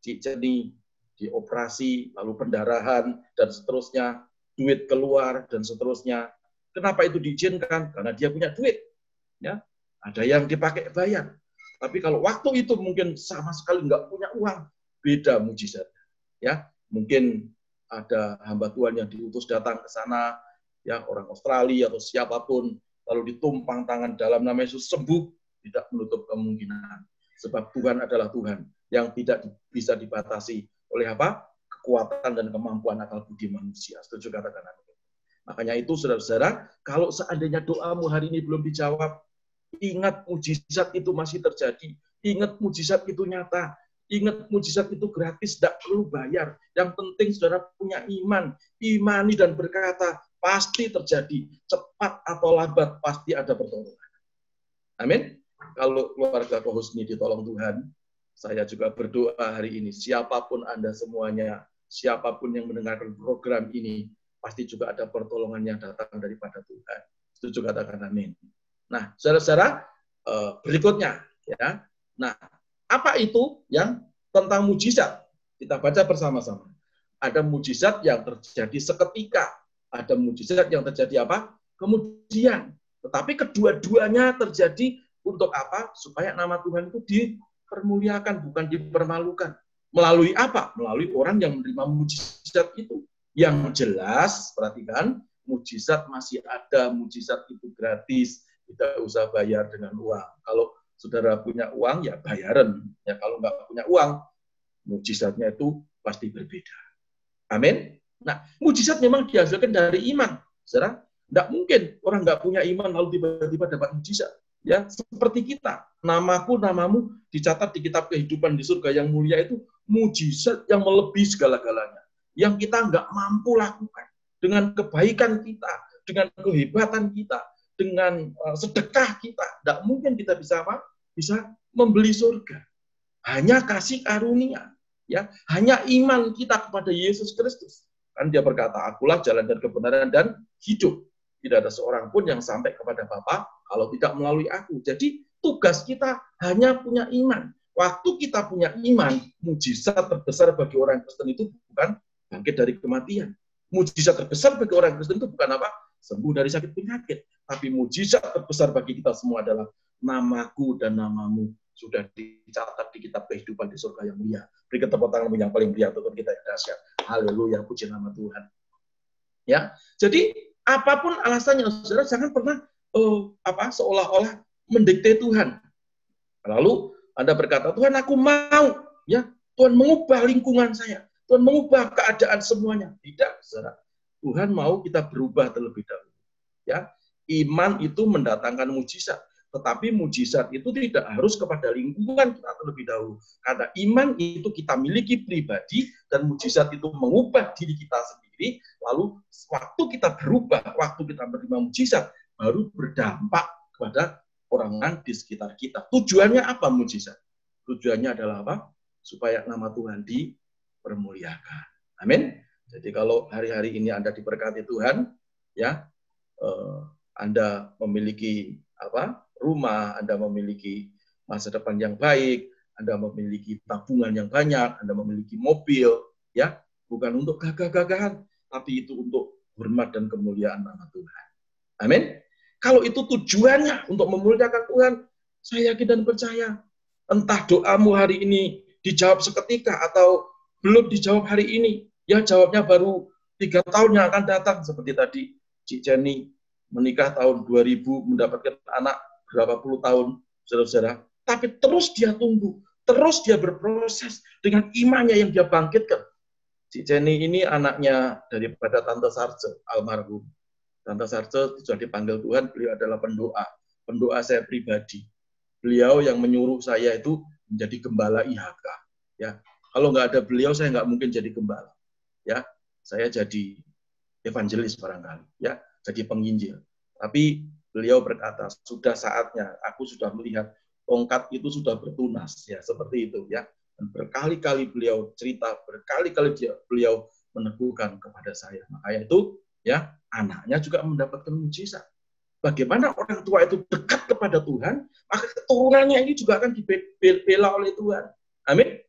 Cik Jenny dioperasi, lalu pendarahan, dan seterusnya, duit keluar, dan seterusnya. Kenapa itu diizinkan? Karena dia punya duit. Ya, Ada yang dipakai bayar. Tapi kalau waktu itu mungkin sama sekali nggak punya uang, beda mujizat. Ya, Mungkin ada hamba Tuhan yang diutus datang ke sana, ya orang Australia atau siapa pun, lalu ditumpang tangan dalam nama Yesus sembuh, tidak menutup kemungkinan. Sebab Tuhan adalah Tuhan yang tidak bisa dibatasi oleh apa? Kekuatan dan kemampuan akal budi manusia. Setuju katakan amin. Makanya itu saudara-saudara, kalau seandainya doamu hari ini belum dijawab, ingat mujizat itu masih terjadi. Ingat mujizat itu nyata. Ingat mujizat itu gratis, tidak perlu bayar. Yang penting saudara punya iman, imani dan berkata, pasti terjadi. Cepat atau lambat, pasti ada pertolongan. Amin kalau keluarga Kohusni ditolong Tuhan, saya juga berdoa hari ini, siapa pun Anda semuanya, siapa pun yang mendengarkan program ini, pasti juga ada pertolongan yang datang daripada Tuhan. Setuju katakan amin. Nah, saudara-saudara, eh, berikutnya, ya. Nah, apa itu yang tentang mujizat? Kita baca bersama-sama. Ada mujizat yang terjadi seketika, ada mujizat yang terjadi apa? Kemudian. Tetapi kedua-duanya terjadi untuk apa? Supaya nama Tuhan itu dipermuliakan, bukan dipermalukan. Melalui apa? Melalui orang yang menerima mujizat itu. Yang jelas, perhatikan, mujizat masih ada, mujizat itu gratis, tidak usah bayar dengan uang. Kalau saudara punya uang, ya bayaran. Ya kalau nggak punya uang, mujizatnya itu pasti berbeda. Amin. Nah, mujizat memang dihasilkan dari iman. Saudara, tidak mungkin orang nggak punya iman lalu tiba-tiba dapat mujizat ya seperti kita. Namaku namamu dicatat di kitab kehidupan di surga yang mulia itu mujizat yang melebihi segala-galanya. Yang kita nggak mampu lakukan dengan kebaikan kita dengan kehebatan kita dengan uh, sedekah kita tidak mungkin kita bisa apa? Bisa membeli surga. Hanya kasih karunia ya. Hanya iman kita kepada Yesus Kristus. Kan dia berkata akulah jalan dan kebenaran dan hidup. Tidak ada seorang pun yang sampai kepada Bapa kalau tidak melalui aku. Jadi tugas kita hanya punya iman. Waktu kita punya iman, mujizat terbesar bagi orang Kristen itu bukan bangkit dari kematian. Mujizat terbesar bagi orang Kristen itu bukan apa? Sembuh dari sakit penyakit. Tapi mujizat terbesar bagi kita semua adalah namaku dan namamu sudah dicatat di kitab kehidupan di surga yang mulia. Beri tepuk tanganmu yang paling mulia untuk kita yang dahsyat. Haleluya, puji nama Tuhan. Ya, jadi apa pun alasannya, saudara jangan pernah uh, apa seolah-olah mendikte Tuhan. Lalu Anda berkata, Tuhan aku mau, ya Tuhan mengubah lingkungan saya, Tuhan mengubah keadaan semuanya. Tidak, saudara. Tuhan mau kita berubah terlebih dahulu. Ya, iman itu mendatangkan mujizat. Tetapi mujizat itu tidak harus kepada lingkungan kita terlebih dahulu. Karena iman itu kita miliki pribadi dan mujizat itu mengubah diri kita sendiri. Lalu waktu kita berubah, waktu kita menerima mujizat, baru berdampak kepada orang-orang di sekitar kita. Tujuannya apa mujizat? Tujuannya adalah apa? Supaya nama Tuhan dipermuliakan. Amin. Jadi kalau hari-hari ini Anda diberkati Tuhan, ya, eh, Anda memiliki apa? rumah, Anda memiliki masa depan yang baik, Anda memiliki tabungan yang banyak, Anda memiliki mobil, ya, bukan untuk gagah-gagahan, tapi itu untuk hormat dan kemuliaan nama Tuhan. Amin. Kalau itu tujuannya untuk memuliakan Tuhan, saya yakin dan percaya. Entah doamu hari ini dijawab seketika atau belum dijawab hari ini, ya jawabnya baru tiga tahun yang akan datang. Seperti tadi Cik Jenny menikah tahun 2000, mendapatkan anak berapa puluh tahun, saudara-saudara. Tapi terus dia tunggu, terus dia berproses dengan imannya yang dia bangkitkan. Cik Jenny ini anaknya daripada Tante Sarce, almarhum. Tante Sarce sudah dipanggil Tuhan, beliau adalah pendoa. Pendoa saya pribadi. Beliau yang menyuruh saya itu menjadi gembala IHK. Ya, kalau nggak ada beliau saya nggak mungkin jadi gembala. Ya, saya jadi evangelis barangkali. Ya, jadi penginjil. Tapi beliau berkata sudah saatnya. Aku sudah melihat tongkat itu sudah bertunas. Ya, seperti itu. Ya, dan berkali-kali beliau cerita, berkali-kali beliau meneguhkan kepada saya. Makanya itu ya anaknya juga mendapatkan mujizat. bagaimana orang tua itu dekat kepada Tuhan, maka keturunannya ini juga akan dibela oleh Tuhan. Amin.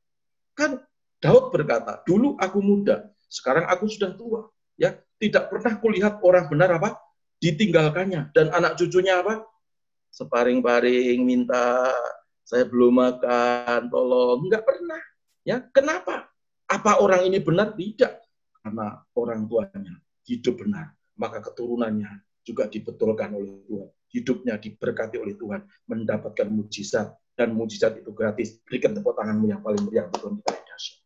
Kan Daud berkata, dulu aku muda, sekarang aku sudah tua. Ya, tidak pernah kulihat orang benar apa ditinggalkannya dan anak cucunya apa separing-paring minta saya belum makan, tolong. Enggak pernah. Ya, kenapa? Apa orang ini benar? Tidak. Karena orang tuanya hidup benar, maka keturunannya juga dibetulkan oleh Tuhan. Hidupnya diberkati oleh Tuhan, mendapatkan mujizat dan mujizat itu gratis. Berikan tepuk tanganmu yang paling meriah untuk kita yang dahsyat.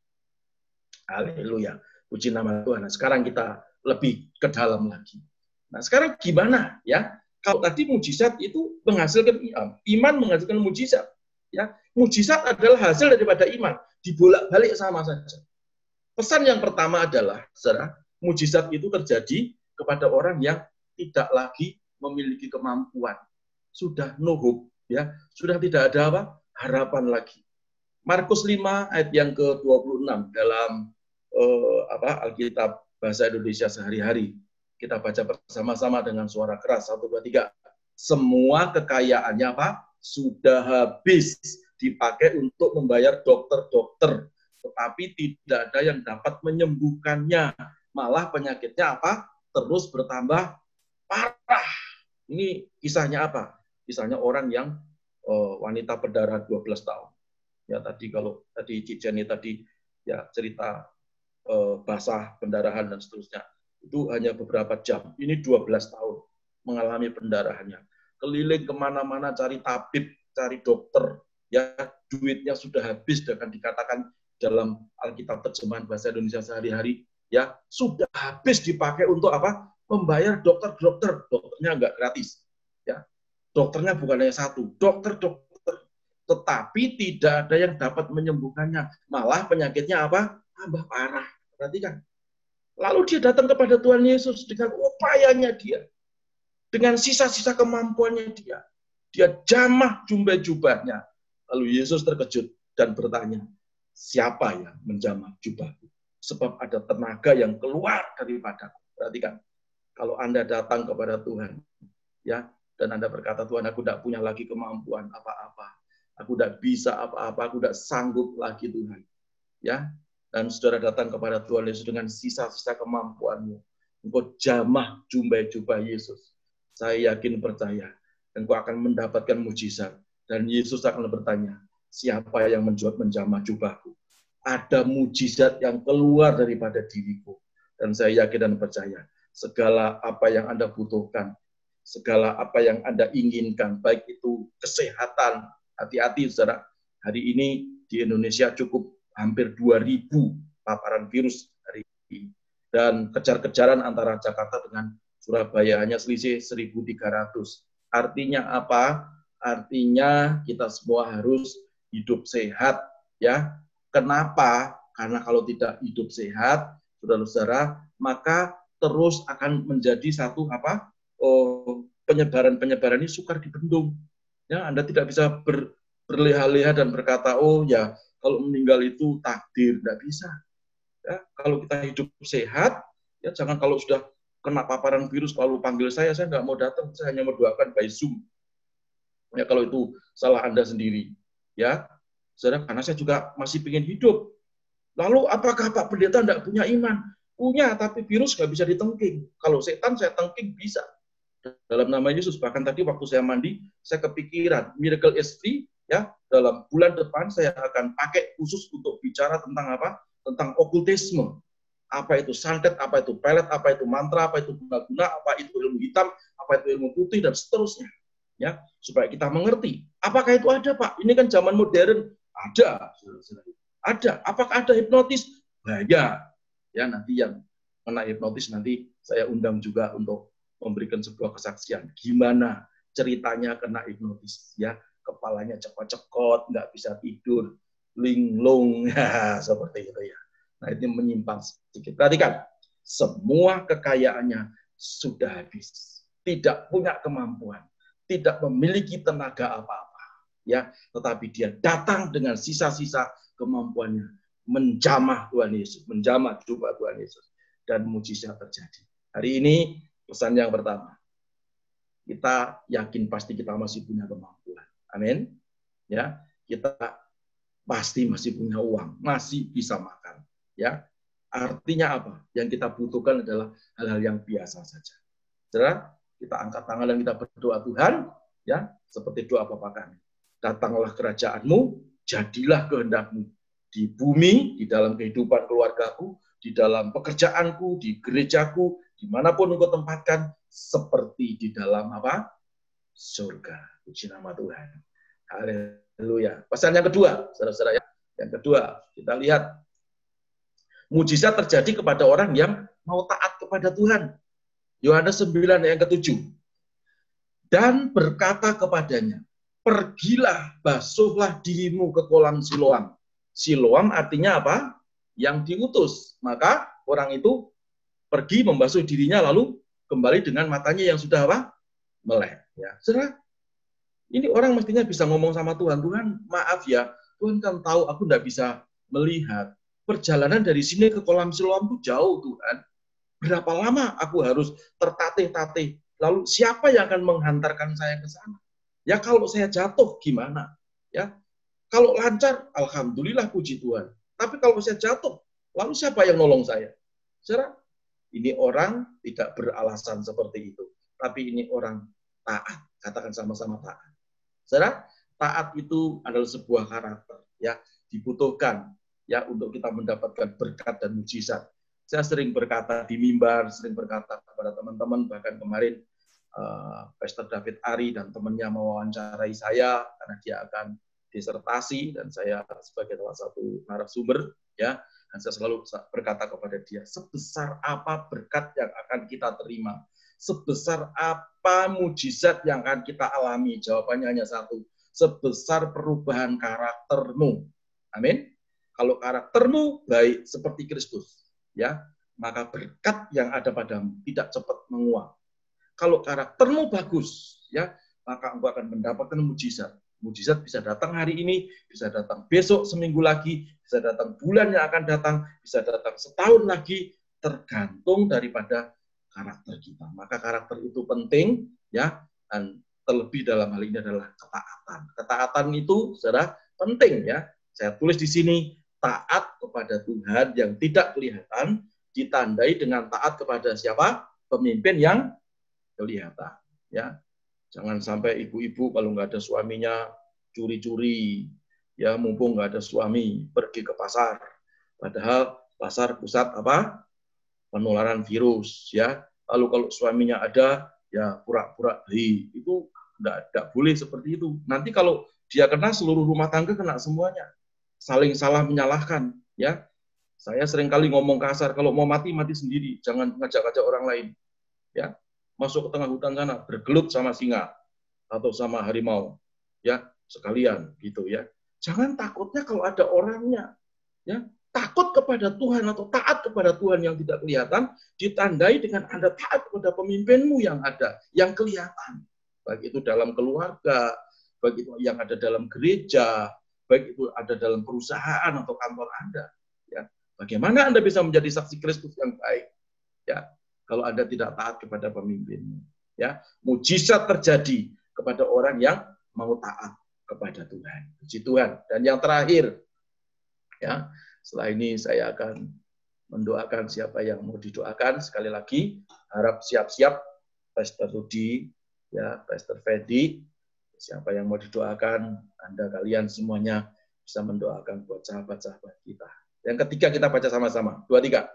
Haleluya. Puji nama Tuhan. Nah, sekarang kita lebih ke dalam lagi. Nah, sekarang gimana ya? Kalau tadi mujizat itu menghasilkan iman, iman menghasilkan mujizat. Ya, mujizat adalah hasil daripada iman, dibolak-balik sama saja. Pesan yang pertama adalah, saudara, mujizat itu terjadi kepada orang yang tidak lagi memiliki kemampuan. Sudah no hope, ya. Sudah tidak ada apa? harapan lagi. Markus 5 ayat yang ke-26 dalam uh, apa Alkitab bahasa Indonesia sehari-hari. Kita baca bersama-sama dengan suara keras. Satu, dua, tiga. Semua kekayaannya apa? Sudah habis dipakai untuk membayar dokter-dokter. Tetapi tidak ada yang dapat menyembuhkannya. Malah penyakitnya apa? Terus bertambah parah. Ini kisahnya apa? Kisahnya orang yang uh, wanita berdarah 12 tahun. Ya tadi kalau tadi Cik Jenny tadi ya cerita uh, basah pendarahan dan seterusnya itu hanya beberapa jam. Ini 12 tahun mengalami pendarahannya. Keliling ke mana-mana cari tabib, cari dokter, ya duitnya sudah habis dengan dikatakan dalam Alkitab terjemahan bahasa Indonesia sehari-hari, ya sudah habis dipakai untuk apa? membayar dokter-dokter, dokternya nggak gratis. Ya. Dokternya bukan hanya satu, dokter-dokter. Tetapi tidak ada yang dapat menyembuhkannya. Malah penyakitnya apa? Tambah parah. Perhatikan. Lalu dia datang kepada Tuhan Yesus dengan upayanya dia. Dengan sisa-sisa kemampuannya dia. Dia jamah jumlah jubahnya. Lalu Yesus terkejut dan bertanya, siapa yang menjamah jubahku? Sebab ada tenaga yang keluar daripada Perhatikan, kalau Anda datang kepada Tuhan, ya, dan Anda berkata, Tuhan, aku tidak punya lagi kemampuan apa-apa. Aku tidak bisa apa-apa, aku tidak sanggup lagi Tuhan. Ya, dan saudara datang kepada Tuhan Yesus dengan sisa-sisa kemampuanmu. Engkau jamah jumbai jubah Yesus. Saya yakin percaya. Engkau akan mendapatkan mujizat. Dan Yesus akan bertanya, siapa yang menjual menjamah jubahku? Ada mujizat yang keluar daripada diriku. Dan saya yakin dan percaya, segala apa yang Anda butuhkan, segala apa yang Anda inginkan, baik itu kesehatan, hati-hati saudara. Hari ini di Indonesia cukup hampir 2.000 paparan virus hari ini. Dan kejar-kejaran antara Jakarta dengan Surabaya hanya selisih 1.300. Artinya apa? Artinya kita semua harus hidup sehat. ya. Kenapa? Karena kalau tidak hidup sehat, saudara-saudara, maka terus akan menjadi satu apa oh, penyebaran-penyebaran ini sukar dibendung. Ya, Anda tidak bisa ber, berleha-leha dan berkata, oh ya kalau meninggal itu takdir, tidak bisa. Ya, kalau kita hidup sehat, ya jangan kalau sudah kena paparan virus lalu panggil saya, saya nggak mau datang, saya hanya mendoakan by Zoom. Ya kalau itu salah Anda sendiri, ya, saudara, karena saya juga masih ingin hidup. Lalu apakah Pak Pendeta tidak punya iman? Punya, tapi virus nggak bisa ditengking. Kalau setan saya tengking bisa. Dalam nama Yesus, bahkan tadi waktu saya mandi, saya kepikiran, miracle is free, ya, dalam bulan depan saya akan pakai khusus untuk bicara tentang apa? Tentang okultisme. Apa itu santet, apa itu pelet, apa itu mantra, apa itu guna-guna, apa itu ilmu hitam, apa itu ilmu putih, dan seterusnya. Ya, supaya kita mengerti. Apakah itu ada, Pak? Ini kan zaman modern. Ada. Ada. Apakah ada hipnotis? Banyak ya nanti yang kena hipnotis nanti saya undang juga untuk memberikan sebuah kesaksian. Gimana ceritanya kena hipnotis? Ya kepalanya cekot-cekot nggak bisa tidur. Linglung ya seperti itu ya. Nah ini menyimpang sedikit. Perhatikan semua kekayaannya sudah habis. Tidak punya kemampuan tidak memiliki tenaga apa-apa ya tetapi dia datang dengan sisa-sisa kemampuannya menjamah Tuhan Yesus, menjamah jubah Tuhan Yesus dan mujizat terjadi. Hari ini pesan yang pertama. kita yakin pasti kita masih punya kemampuan. Amin. Ya, kita pasti masih punya uang, masih bisa makan. Ya, artinya apa? Yang kita butuhkan adalah hal-hal yang biasa saja. Saudara, kita angkat tangan dan kita berdoa Tuhan, ya, seperti doa Bapak kami. Datanglah kerajaanmu, jadilah kehendakmu di bumi, di dalam kehidupan keluargaku, di dalam pekerjaanku, di gerejaku, di mana pun engkau tempatkan, seperti di dalam apa? Surga. Puji nama Tuhan. Haleluya. Pesan yang kedua, saudara-saudara ya. Yang kedua, kita lihat mujizat terjadi kepada orang yang mau taat kepada Tuhan. Yohanes 9 yang ketujuh. Dan berkata kepadanya, pergilah, basuhlah dirimu ke kolam Siloam. Siloam artinya apa? Yang diutus. Maka orang itu pergi membasuh dirinya lalu kembali dengan matanya yang sudah apa? Melek. Ya, saudara, ini orang mestinya bisa ngomong sama Tuhan, Tuhan maaf ya, Tuhan kan tahu aku tidak bisa melihat. Perjalanan dari sini ke kolam Siloam itu jauh Tuhan. Berapa lama aku harus tertatih-tatih? Lalu siapa yang akan menghantarkan saya ke sana? Ya kalau saya jatuh gimana? Ya kalau lancar, alhamdulillah puji Tuhan. Tapi kalau saya jatuh, lalu siapa yang nolong saya? Saudara, ini orang tidak beralasan seperti itu. Tapi ini orang taat. Katakan sama-sama taat. Saudara, taat itu adalah sebuah karakter. ya Dibutuhkan ya untuk kita mendapatkan berkat dan mujizat. Saya sering berkata di mimbar, sering berkata kepada teman-teman, bahkan kemarin uh, Pastor David Ari dan temannya mewawancarai saya karena dia akan disertasi dan saya sebagai salah satu narasumber ya. Dan saya selalu berkata kepada dia sebesar apa berkat yang akan kita terima? Sebesar apa mujizat yang akan kita alami? Jawabannya hanya satu sebesar perubahan karaktermu. Amin. Kalau karaktermu baik seperti Kristus, ya, maka berkat yang ada padamu tidak cepat menguap. Kalau karaktermu bagus, ya, maka engkau akan mendapatkan mujizat. Mujizat bisa datang hari ini, bisa datang besok seminggu lagi, bisa datang bulan yang akan datang, bisa datang setahun lagi, tergantung daripada karakter kita. Maka karakter itu penting, ya, dan terlebih dalam hal ini adalah ketaatan. Ketaatan itu, saudara, penting ya. Saya tulis di sini, taat kepada Tuhan yang tidak kelihatan ditandai dengan taat kepada siapa? Pemimpin yang kelihatan. Ya, jangan sampai ibu-ibu kalau nggak ada suaminya curi-curi, ya mumpung nggak ada suami pergi ke pasar. Padahal pasar pusat apa? Penularan virus, ya. Lalu kalau suaminya ada, ya pura-pura bayi. Itu nggak, nggak boleh seperti itu. Nanti kalau dia kena seluruh rumah tangga kena semuanya saling salah menyalahkan ya saya sering kali ngomong kasar kalau mau mati mati sendiri jangan ngajak-ngajak orang lain ya masuk ke tengah hutan sana bergelut sama singa atau sama harimau ya sekalian gitu ya jangan takutnya kalau ada orangnya ya takut kepada Tuhan atau taat kepada Tuhan yang tidak kelihatan ditandai dengan Anda taat kepada pemimpinmu yang ada yang kelihatan baik itu dalam keluarga baik itu yang ada dalam gereja baik itu ada dalam perusahaan atau kantor Anda. Ya, bagaimana Anda bisa menjadi saksi Kristus yang baik? Ya, kalau Anda tidak taat kepada pemimpinmu. Ya, mujizat terjadi kepada orang yang mau taat kepada Tuhan. Puji Tuhan. Dan yang terakhir, ya, setelah ini saya akan mendoakan siapa yang mau didoakan. Sekali lagi, harap siap-siap Pastor Rudi, ya, Pastor Fedi, Siapa yang mau didoakan, Anda kalian semuanya bisa mendoakan buat sahabat-sahabat kita. Yang ketiga kita baca sama-sama. Dua, tiga.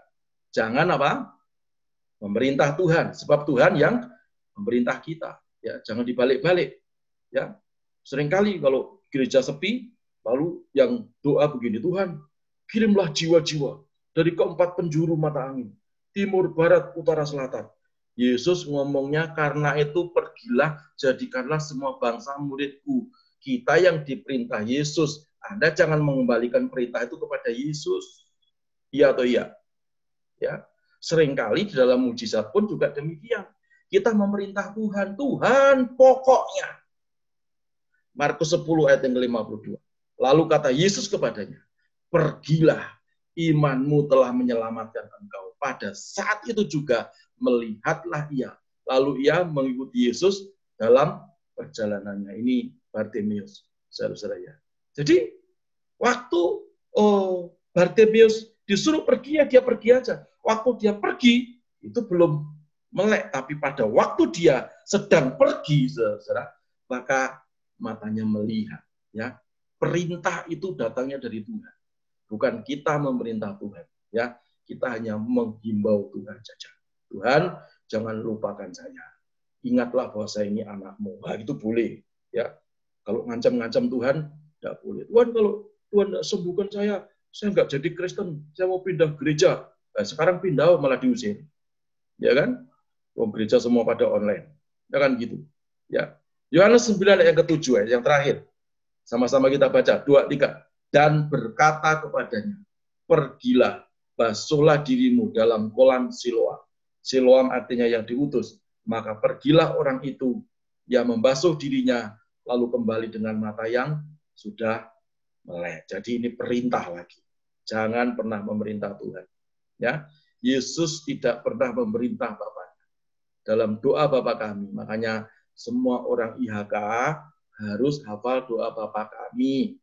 Jangan apa? Memerintah Tuhan. Sebab Tuhan yang memerintah kita. Ya, jangan dibalik-balik. Ya, sering kali kalau gereja sepi, lalu yang doa begini, Tuhan, kirimlah jiwa-jiwa dari keempat penjuru mata angin, timur, barat, utara, selatan. Yesus ngomongnya karena itu pergilah jadikanlah semua bangsa muridku. Kita yang diperintah Yesus. Anda jangan mengembalikan perintah itu kepada Yesus. Iya atau iya? Ya. Seringkali di dalam mujizat pun juga demikian. Kita memerintah Tuhan. Tuhan pokoknya. Markus 10 ayat yang ke-52. Lalu kata Yesus kepadanya, pergilah imanmu telah menyelamatkan engkau. Pada saat itu juga melihatlah ia. Lalu ia mengikuti Yesus dalam perjalanannya. Ini Bartimeus, saudara-saudara ya. Jadi waktu oh, Bartimeus disuruh pergi ya dia pergi aja. Waktu dia pergi itu belum melek, tapi pada waktu dia sedang pergi, saudara, maka matanya melihat. Ya, perintah itu datangnya dari Tuhan, bukan kita memerintah Tuhan. Ya, kita hanya menghimbau Tuhan saja. Tuhan, jangan lupakan saya. Ingatlah bahwa saya ini anakmu. Nah, itu boleh. Ya, kalau ngancam-ngancam Tuhan, tidak boleh. Tuhan, kalau Tuhan tidak sembuhkan saya, saya nggak jadi Kristen, saya mau pindah gereja. Nah, sekarang pindah malah diusir. Ya kan? Mau gereja semua pada online. Ya kan gitu. Ya. Yohanes 9 ayat yang ketujuh, yang terakhir. Sama-sama kita baca. Dua, tiga. Dan berkata kepadanya, pergilah basuhlah dirimu dalam kolam Siloam. Siloam artinya yang diutus. Maka pergilah orang itu yang membasuh dirinya, lalu kembali dengan mata yang sudah melek. Jadi ini perintah lagi. Jangan pernah memerintah Tuhan. Ya, Yesus tidak pernah memerintah Bapak. Dalam doa Bapak kami, makanya semua orang IHK harus hafal doa Bapak kami.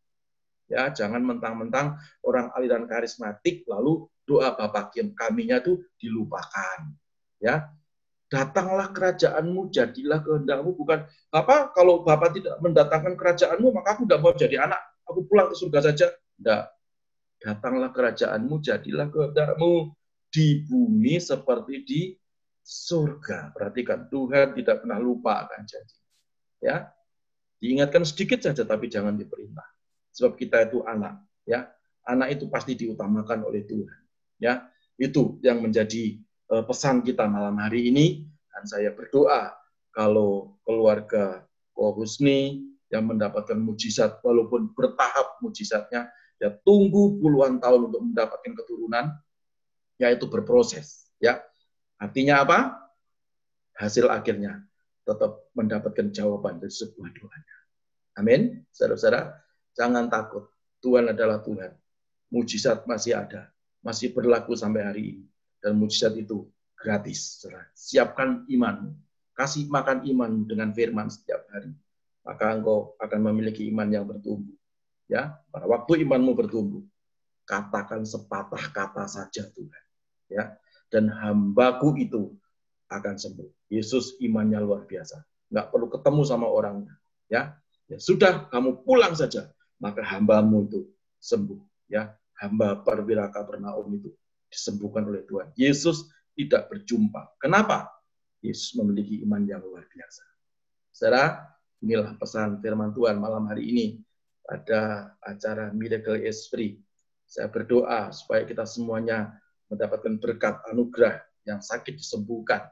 Ya, jangan mentang-mentang orang aliran karismatik lalu doa Bapak kaminya itu dilupakan. Ya, datanglah kerajaanmu, jadilah kehendakmu. Bukan, apa kalau Bapak tidak mendatangkan kerajaanmu, maka aku tidak mau jadi anak. Aku pulang ke surga saja. Tidak. Datanglah kerajaanmu, jadilah kehendakmu di bumi seperti di surga. Perhatikan, Tuhan tidak pernah lupa akan janji. Ya, diingatkan sedikit saja, tapi jangan diperintah. Sebab kita itu anak. Ya, anak itu pasti diutamakan oleh Tuhan. Ya, itu yang menjadi uh, pesan kita malam hari ini. Dan saya berdoa kalau keluarga Husni yang mendapatkan mujizat walaupun bertahap mujizatnya ya tunggu puluhan tahun untuk mendapatkan keturunan yaitu berproses ya artinya apa hasil akhirnya tetap mendapatkan jawaban dari sebuah doanya amin saudara-saudara jangan takut Tuhan adalah Tuhan mujizat masih ada masih berlaku sampai hari ini. Dan mujizat itu gratis. Siapkan iman, kasih makan iman dengan firman setiap hari. Maka engkau akan memiliki iman yang bertumbuh. Ya, pada waktu imanmu bertumbuh, katakan sepatah kata saja Tuhan. Ya, dan hambaku itu akan sembuh. Yesus imannya luar biasa. Nggak perlu ketemu sama orangnya. Ya, ya sudah kamu pulang saja, maka hambamu itu sembuh. Ya, hamba perwira Kapernaum itu disembuhkan oleh Tuhan. Yesus tidak berjumpa. Kenapa? Yesus memiliki iman yang luar biasa. Saudara, inilah pesan firman Tuhan malam hari ini pada acara Miracle Free. Saya berdoa supaya kita semuanya mendapatkan berkat anugerah yang sakit disembuhkan.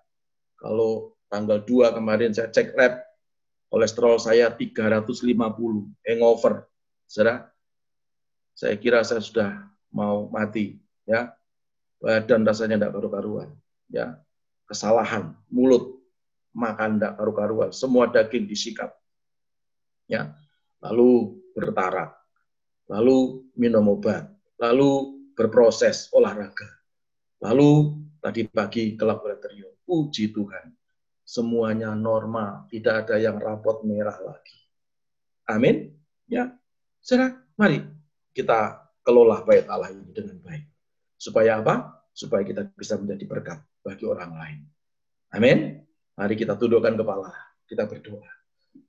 Kalau tanggal 2 kemarin saya cek lab, kolesterol saya 350, hangover. Saudara, saya kira saya sudah mau mati ya badan rasanya tidak karu-karuan ya kesalahan mulut makan tidak karu-karuan semua daging disikat ya lalu bertarak lalu minum obat lalu berproses olahraga lalu tadi pagi ke laboratorium puji Tuhan semuanya normal tidak ada yang rapot merah lagi amin ya Saudara, mari kita kelola bait Allah ini dengan baik. Supaya apa? Supaya kita bisa menjadi berkat bagi orang lain. Amin. Mari kita tundukkan kepala. Kita berdoa.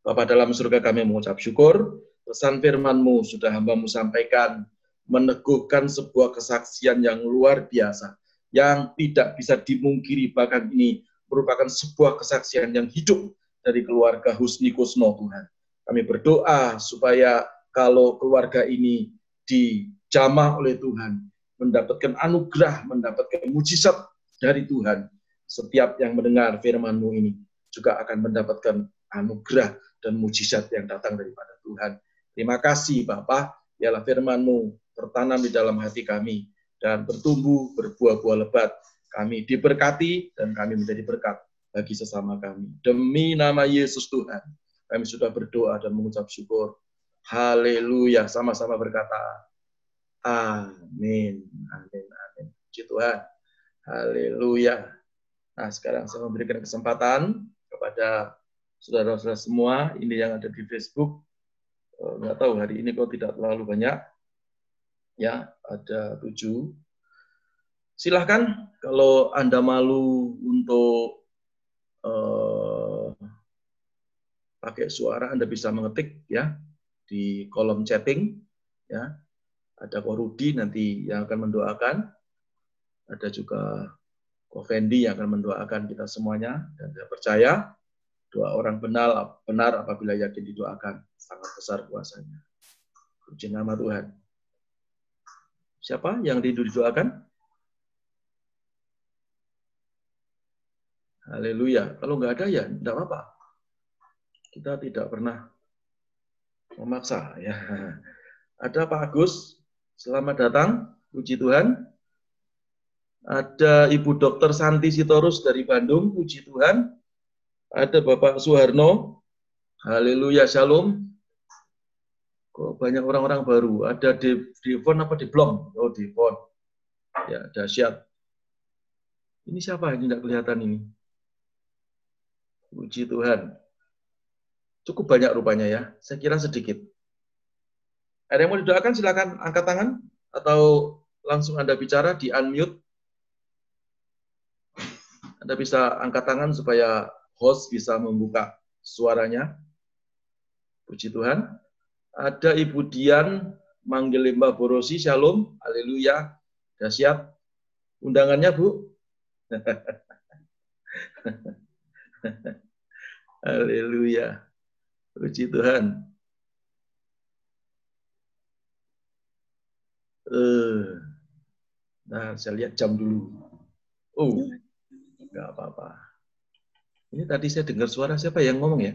Bapak dalam surga kami mengucap syukur. Pesan firman-Mu sudah hamba-Mu sampaikan. Meneguhkan sebuah kesaksian yang luar biasa. Yang tidak bisa dimungkiri. Bahkan ini merupakan sebuah kesaksian yang hidup dari keluarga Husni Kusno Tuhan. Kami berdoa supaya kalau keluarga ini dijamah oleh Tuhan, mendapatkan anugerah, mendapatkan mujizat dari Tuhan. Setiap yang mendengar firman-Mu ini juga akan mendapatkan anugerah dan mujizat yang datang daripada Tuhan. Terima kasih Bapak, ialah firman-Mu tertanam di dalam hati kami dan bertumbuh berbuah-buah lebat. Kami diberkati dan kami menjadi berkat bagi sesama kami. Demi nama Yesus Tuhan, kami sudah berdoa dan mengucap syukur. Haleluya. Sama-sama berkata, Amin. Amin. Amin. Puji Tuhan. Haleluya. Nah, sekarang saya memberikan kesempatan kepada saudara-saudara semua ini yang ada di Facebook. Eh, nggak tahu hari ini kok tidak terlalu banyak. Ya, ada tujuh. Silahkan kalau Anda malu untuk eh, pakai suara, Anda bisa mengetik ya di kolom chatting. Ya, ada Ko Rudi nanti yang akan mendoakan. Ada juga Ko Fendi yang akan mendoakan kita semuanya. Dan saya percaya doa orang benar, benar apabila yakin didoakan. Sangat besar kuasanya. Puji nama Tuhan. Siapa yang didoakan? Haleluya. Kalau nggak ada ya tidak apa-apa. Kita tidak pernah memaksa ya. Ada Pak Agus, selamat datang, puji Tuhan. Ada Ibu Dokter Santi Sitorus dari Bandung, puji Tuhan. Ada Bapak Suharno, haleluya, shalom. Kok banyak orang-orang baru? Ada di Devon apa di Blom? Oh, Devon. Ya, dahsyat. Ini siapa? Ini tidak kelihatan ini. Puji Tuhan. Cukup banyak rupanya ya. Saya kira sedikit. Ada yang mau didoakan silakan angkat tangan atau langsung Anda bicara di unmute. Anda bisa angkat tangan supaya host bisa membuka suaranya. Puji Tuhan. Ada Ibu Dian manggil Mbak Borosi, Shalom, Haleluya, dahsyat. Undangannya Bu. Haleluya. Puji Tuhan. Eh, nah, saya lihat jam dulu. Oh, nggak apa-apa. Ini tadi saya dengar suara siapa yang ngomong ya?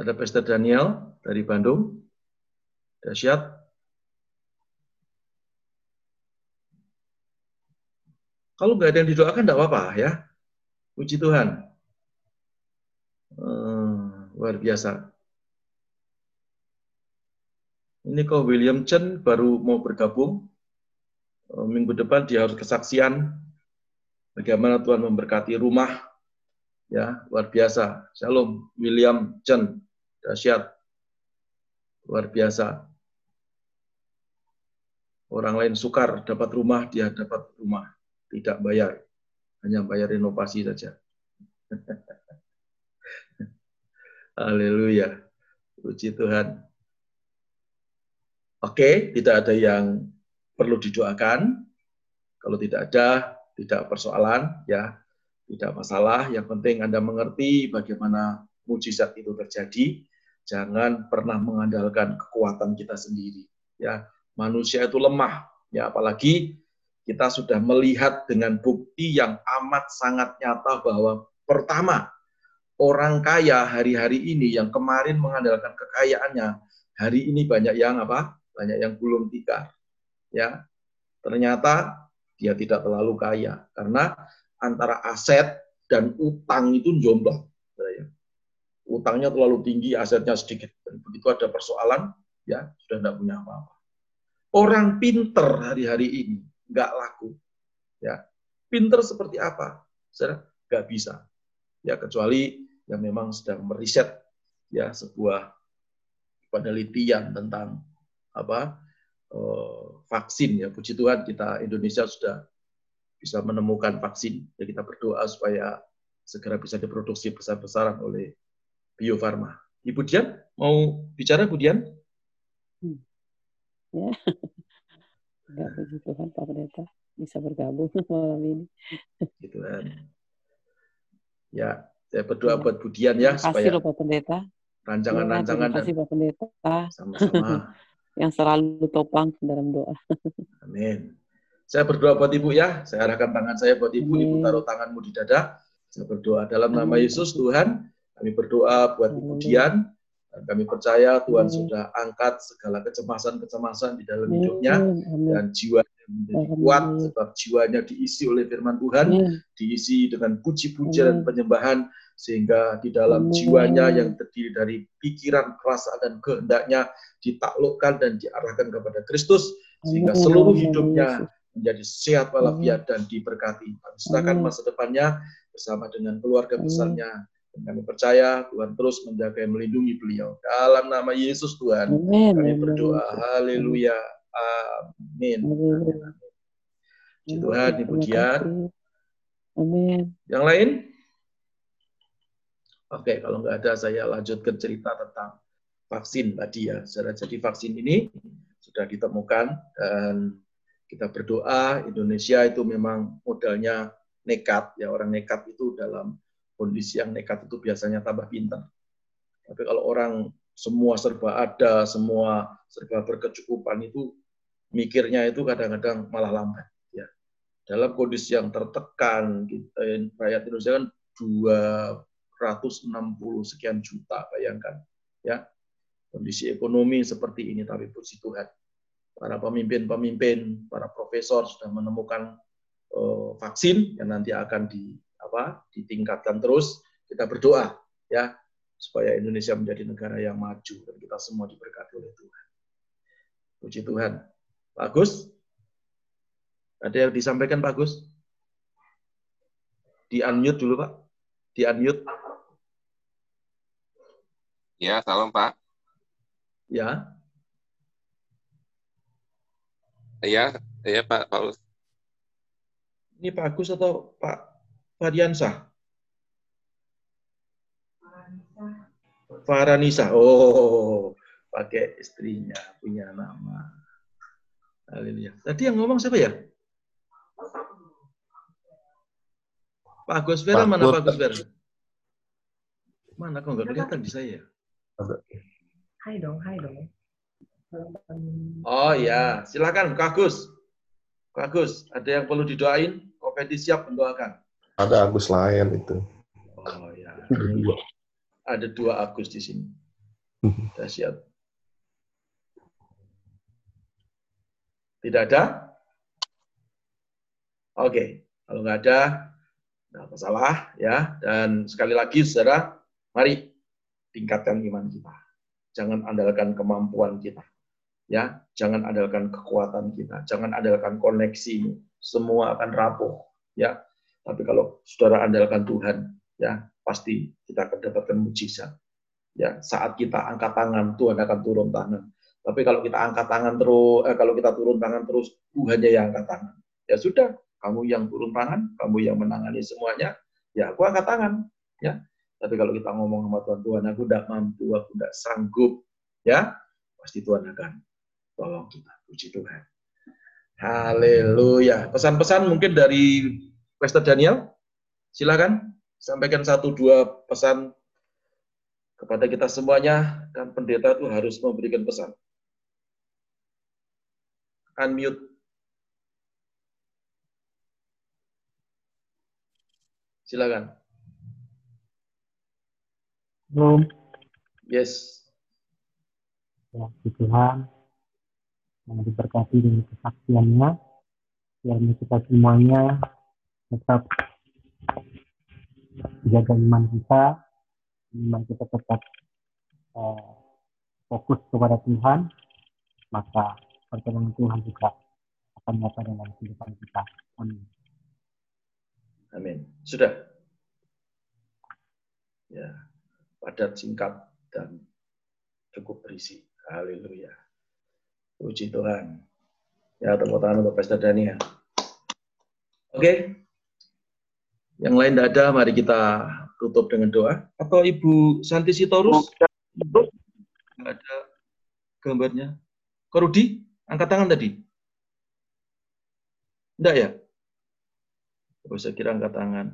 Ada Pastor Daniel dari Bandung. Dahsyat. Kalau nggak ada yang didoakan, nggak apa-apa ya. Puji Tuhan. Hmm, luar biasa. Ini kok William Chen baru mau bergabung. Eh, minggu depan dia harus kesaksian bagaimana Tuhan memberkati rumah. Ya, luar biasa. Shalom William Chen. Dahsyat. Luar biasa. Orang lain sukar dapat rumah, dia dapat rumah. Tidak bayar. Hanya bayar renovasi saja. Haleluya. Puji Tuhan. Oke, tidak ada yang perlu didoakan. Kalau tidak ada, tidak persoalan, ya, tidak masalah. Yang penting Anda mengerti bagaimana mujizat itu terjadi. Jangan pernah mengandalkan kekuatan kita sendiri. Ya, manusia itu lemah. Ya, apalagi kita sudah melihat dengan bukti yang amat sangat nyata bahwa pertama orang kaya hari-hari ini yang kemarin mengandalkan kekayaannya hari ini banyak yang apa banyak yang belum tikar. Ya, ternyata dia tidak terlalu kaya karena antara aset dan utang itu jomblo. Ya. Utangnya terlalu tinggi, asetnya sedikit. Dan begitu ada persoalan, ya sudah tidak punya apa-apa. Orang pinter hari-hari ini nggak laku. Ya, pinter seperti apa? Saya nggak bisa. Ya kecuali yang memang sedang meriset ya sebuah penelitian tentang apa vaksin ya puji Tuhan kita Indonesia sudah bisa menemukan vaksin ya kita berdoa supaya segera bisa diproduksi besar-besaran oleh Bio Farma. Ibu Dian mau bicara Bu Dian? Hmm. Ya, enggak puji Tuhan Pak Pendeta bisa bergabung malam ini. Gitu kan. Ya, saya berdoa ya. buat Bu Dian ya terima supaya kasih Pak Pendeta. Rancangan-rancangan ya, terima kasih Pak Pendeta. Sama-sama. yang selalu topang dalam doa. Amin. Saya berdoa buat Ibu ya. Saya arahkan tangan saya buat Ibu. Amin. Ibu taruh tanganmu di dada. Saya berdoa dalam nama Amin. Yesus Tuhan. Kami berdoa buat Amin. Ibu Dian. Dan kami percaya Tuhan Amin. sudah angkat segala kecemasan-kecemasan di dalam Amin. hidupnya. Amin. Dan jiwa menjadi kuat sebab jiwanya diisi oleh firman Tuhan, Amin. diisi dengan puji-pujian dan penyembahan sehingga di dalam Amin. jiwanya yang terdiri dari pikiran, perasaan dan kehendaknya ditaklukkan dan diarahkan kepada Kristus sehingga seluruh hidupnya menjadi sehat walafiat dan diberkati. Kami serahkan Amin. masa depannya bersama dengan keluarga besarnya. Dan kami percaya Tuhan terus menjaga dan melindungi beliau. Dalam nama Yesus Tuhan, Amin. kami Amin. berdoa. Haleluya. Amin. Puji Tuhan. Amin. Yang lain? Oke, kalau nggak ada saya lanjutkan cerita tentang vaksin tadi ya. Saudara, Jadi vaksin ini sudah ditemukan dan kita berdoa Indonesia itu memang modalnya nekat ya orang nekat itu dalam kondisi yang nekat itu biasanya tambah pintar. Tapi kalau orang semua serba ada, semua serba berkecukupan itu mikirnya itu kadang-kadang malah lambat ya. Dalam kondisi yang tertekan rakyat Indonesia kan 260 sekian juta bayangkan ya. Kondisi ekonomi seperti ini tapi puji Tuhan para pemimpin-pemimpin, para profesor sudah menemukan uh, vaksin yang nanti akan di apa ditingkatkan terus. Kita berdoa ya supaya Indonesia menjadi negara yang maju dan kita semua diberkati oleh Tuhan. Puji Tuhan. Pak Agus, ada yang disampaikan Pak Agus? Di unmute dulu Pak. Di unmute. Ya, salam Pak. Ya. Iya, iya Pak Paulus. Ini Pak Agus atau Pak Fadiansah? Faranisa. Oh, pakai istrinya punya nama. Haleluya. Tadi yang ngomong siapa ya? Pak Agus Vera, Pak mana. Pak Agus Vera? Mana kok nggak kelihatan di saya? Hai dong, hai dong. Oh ya, silakan Kak Agus. Kak Agus, ada yang perlu didoain? Kopedi siap mendoakan. Ada Agus lain itu. Oh ya, ada dua Agus di sini. Dahsyat. Tidak ada? Oke, kalau nggak ada, nggak masalah ya. Dan sekali lagi, saudara, mari tingkatkan iman kita. Jangan andalkan kemampuan kita. Ya, jangan andalkan kekuatan kita, jangan andalkan koneksi. Semua akan rapuh, ya. Tapi kalau saudara andalkan Tuhan, ya, pasti kita akan dapatkan mujizat. Ya, saat kita angkat tangan, Tuhan akan turun tangan. Tapi kalau kita angkat tangan terus, eh, kalau kita turun tangan terus, Tuhannya yang angkat tangan. Ya sudah, kamu yang turun tangan, kamu yang menangani semuanya, ya aku angkat tangan. Ya, tapi kalau kita ngomong sama Tuhan, Tuhan aku tidak mampu, aku tidak sanggup, ya pasti Tuhan akan tolong kita. Puji Tuhan. Haleluya. Pesan-pesan mungkin dari Pastor Daniel, silakan sampaikan satu dua pesan kepada kita semuanya dan pendeta itu harus memberikan pesan. Unmute. Silakan. Belum. Yes. Ya, Tuhan yang diberkati dengan kesaksiannya. Kiranya kita semuanya tetap jaga iman kita, iman kita tetap eh, fokus kepada Tuhan, maka pertolongan Tuhan juga akan nyata dalam kehidupan kita. Amin. Amin. Sudah. Ya, padat, singkat, dan cukup berisi. Haleluya. Puji Tuhan. Ya, tepuk tangan untuk Pastor Daniel. Oke. Yang lain tidak ada, mari kita tutup dengan doa. Atau Ibu Santi Sitorus? Tidak ada gambarnya. Korudi, angkat tangan tadi. Tidak ya? Oh, saya kira angkat tangan.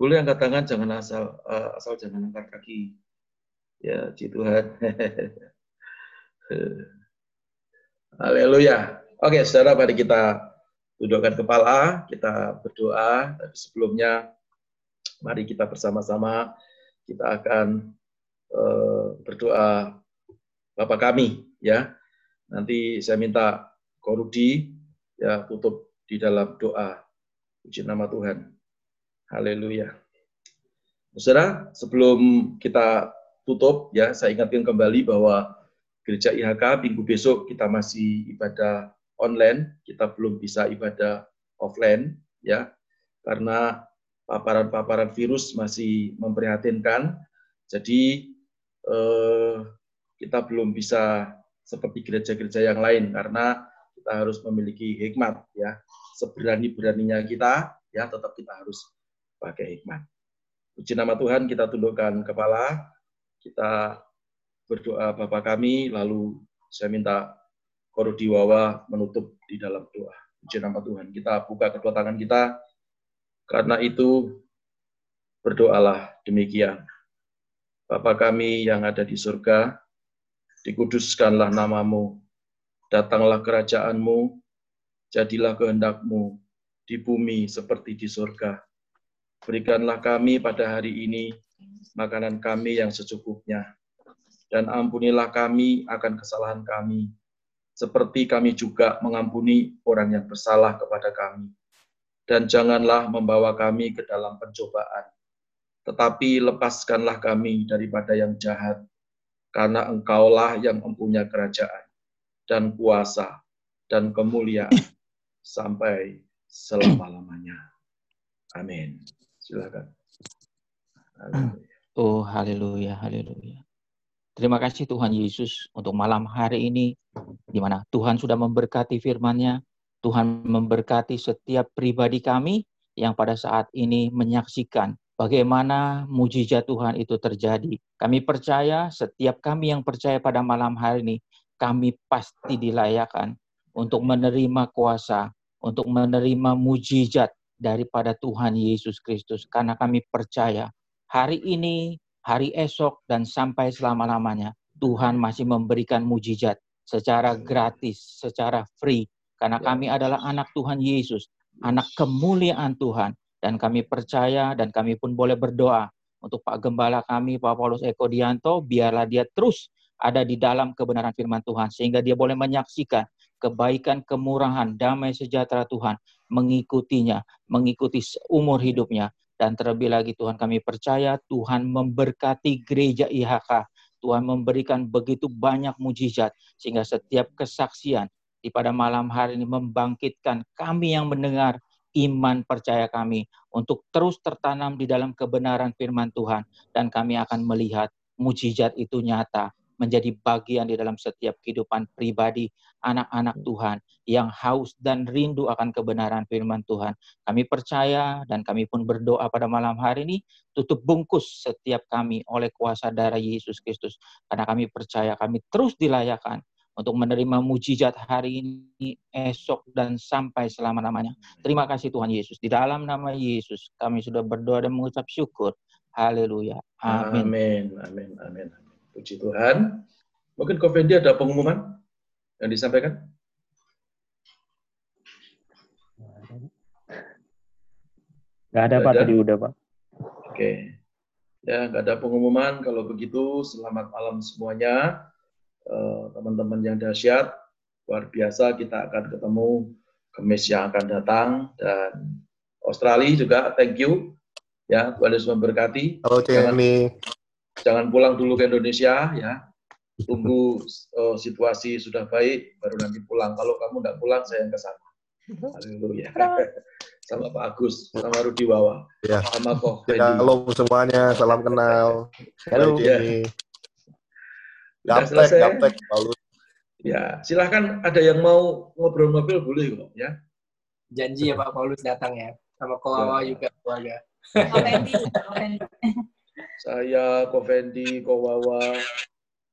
Boleh angkat tangan, jangan asal eh, asal jangan angkat kaki. Ya, puji Tuhan. Haleluya. Oke, saudara, mari kita dudukkan kepala, kita berdoa. Tapi sebelumnya, mari kita bersama-sama, kita akan eh, berdoa Bapak kami, ya. Nanti saya minta Korudi, ya, tutup di dalam doa. Puji nama Tuhan. Haleluya. Saudara, sebelum kita tutup, ya, saya ingatkan kembali bahwa Gereja IHK minggu besok kita masih ibadah online, kita belum bisa ibadah offline ya karena paparan-paparan virus masih memprihatinkan. Jadi eh, kita belum bisa seperti gereja-gereja yang lain karena kita harus memiliki hikmat ya. Seberani-beraninya kita ya tetap kita harus pakai hikmat. Puji nama Tuhan, kita tundukkan kepala, kita berdoa Bapa kami, lalu saya minta Korudi Wawa menutup di dalam doa. Puji nama Tuhan. Kita buka kedua tangan kita. Karena itu berdoalah demikian. Bapa kami yang ada di surga, dikuduskanlah namamu, datanglah kerajaanmu, jadilah kehendakmu di bumi seperti di surga. Berikanlah kami pada hari ini makanan kami yang secukupnya, dan ampunilah kami akan kesalahan kami, seperti kami juga mengampuni orang yang bersalah kepada kami. Dan janganlah membawa kami ke dalam pencobaan, tetapi lepaskanlah kami daripada yang jahat, karena engkaulah yang mempunyai kerajaan, dan kuasa, dan kemuliaan, sampai selama-lamanya. Amin. Silakan. Oh, haleluya, haleluya. Terima kasih Tuhan Yesus untuk malam hari ini, di mana Tuhan sudah memberkati firman-Nya, Tuhan memberkati setiap pribadi kami yang pada saat ini menyaksikan bagaimana mujizat Tuhan itu terjadi. Kami percaya setiap kami yang percaya pada malam hari ini, kami pasti dilayakan untuk menerima kuasa, untuk menerima mujizat daripada Tuhan Yesus Kristus. Karena kami percaya hari ini hari esok dan sampai selama-lamanya Tuhan masih memberikan mujizat secara gratis, secara free. Karena kami adalah anak Tuhan Yesus, anak kemuliaan Tuhan. Dan kami percaya dan kami pun boleh berdoa. Untuk Pak Gembala kami Pak Paulus Eko Dianto biarlah dia terus ada di dalam kebenaran firman Tuhan sehingga dia boleh menyaksikan kebaikan, kemurahan, damai sejahtera Tuhan mengikutinya, mengikuti umur hidupnya dan terlebih lagi Tuhan kami percaya Tuhan memberkati gereja IHK. Tuhan memberikan begitu banyak mujizat sehingga setiap kesaksian di pada malam hari ini membangkitkan kami yang mendengar iman percaya kami untuk terus tertanam di dalam kebenaran firman Tuhan dan kami akan melihat mujizat itu nyata menjadi bagian di dalam setiap kehidupan pribadi anak-anak Tuhan yang haus dan rindu akan kebenaran firman Tuhan. Kami percaya dan kami pun berdoa pada malam hari ini tutup bungkus setiap kami oleh kuasa darah Yesus Kristus. Karena kami percaya kami terus dilayakan untuk menerima mujizat hari ini, esok, dan sampai selama-lamanya. Terima kasih Tuhan Yesus. Di dalam nama Yesus kami sudah berdoa dan mengucap syukur. Haleluya. Amin. Amin. Amin. Amin. Puji Tuhan. Mungkin Fendi ada pengumuman yang disampaikan? Nggak ada, Pak. Tadi udah, Pak. Oke. Ya, nggak ada pengumuman. Kalau begitu, selamat malam semuanya. Eh, teman-teman yang dahsyat, luar biasa kita akan ketemu Kamis yang akan datang. Dan Australia juga, thank you. Ya, Tuhan Yesus memberkati. Halo, Cemi jangan pulang dulu ke Indonesia ya tunggu uh, situasi sudah baik baru nanti pulang kalau kamu tidak pulang saya yang ke sana Haleluya. sama Pak Agus, sama Rudi Wawa, ya. sama Kok Halo semuanya, salam kenal. Halo. Ya. Gaptek, gaptek, Paulus. Ya, silahkan ada yang mau ngobrol-ngobrol boleh kok ya. Janji ya Pak Paulus datang ya, sama Kowawa ya. juga keluarga. Saya, Kovendi, Kowawa.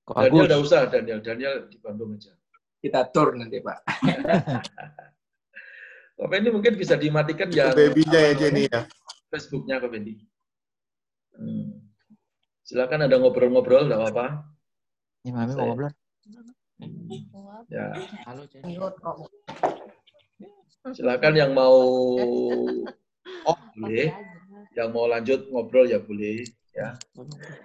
Daniel tidak usah, Daniel. Daniel di Bandung aja. Kita tur nanti, Pak. Kovendi mungkin bisa dimatikan ya. Babynya ya, Jenny ya. Facebooknya Kovendi. Hmm. Silakan ada ngobrol-ngobrol, tidak apa-apa. Ini Mami mau ngobrol. Ya. Halo, Jenny. Silakan yang mau oh boleh, yang mau lanjut ngobrol ya boleh ya.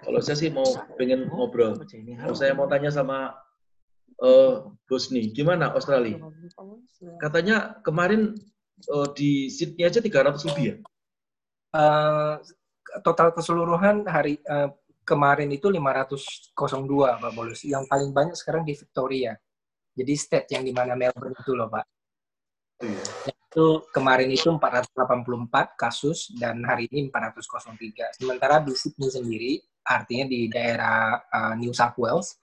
Kalau saya sih mau pengen ngobrol. Kalau saya mau tanya sama uh, Bos nih, gimana Australia? Katanya kemarin uh, di Sydney aja 300 lebih ya? Uh, total keseluruhan hari uh, kemarin itu 502 Pak Bolus. Yang paling banyak sekarang di Victoria. Jadi state yang di mana Melbourne itu loh Pak. Itu kemarin itu 484 kasus dan hari ini 403. Sementara di Sydney sendiri, artinya di daerah uh, New South Wales,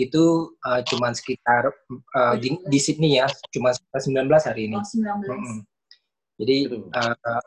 itu uh, cuma sekitar uh, di, di Sydney ya, cuma sekitar 19 hari ini. Oh, 19. Mm-mm. Jadi uh,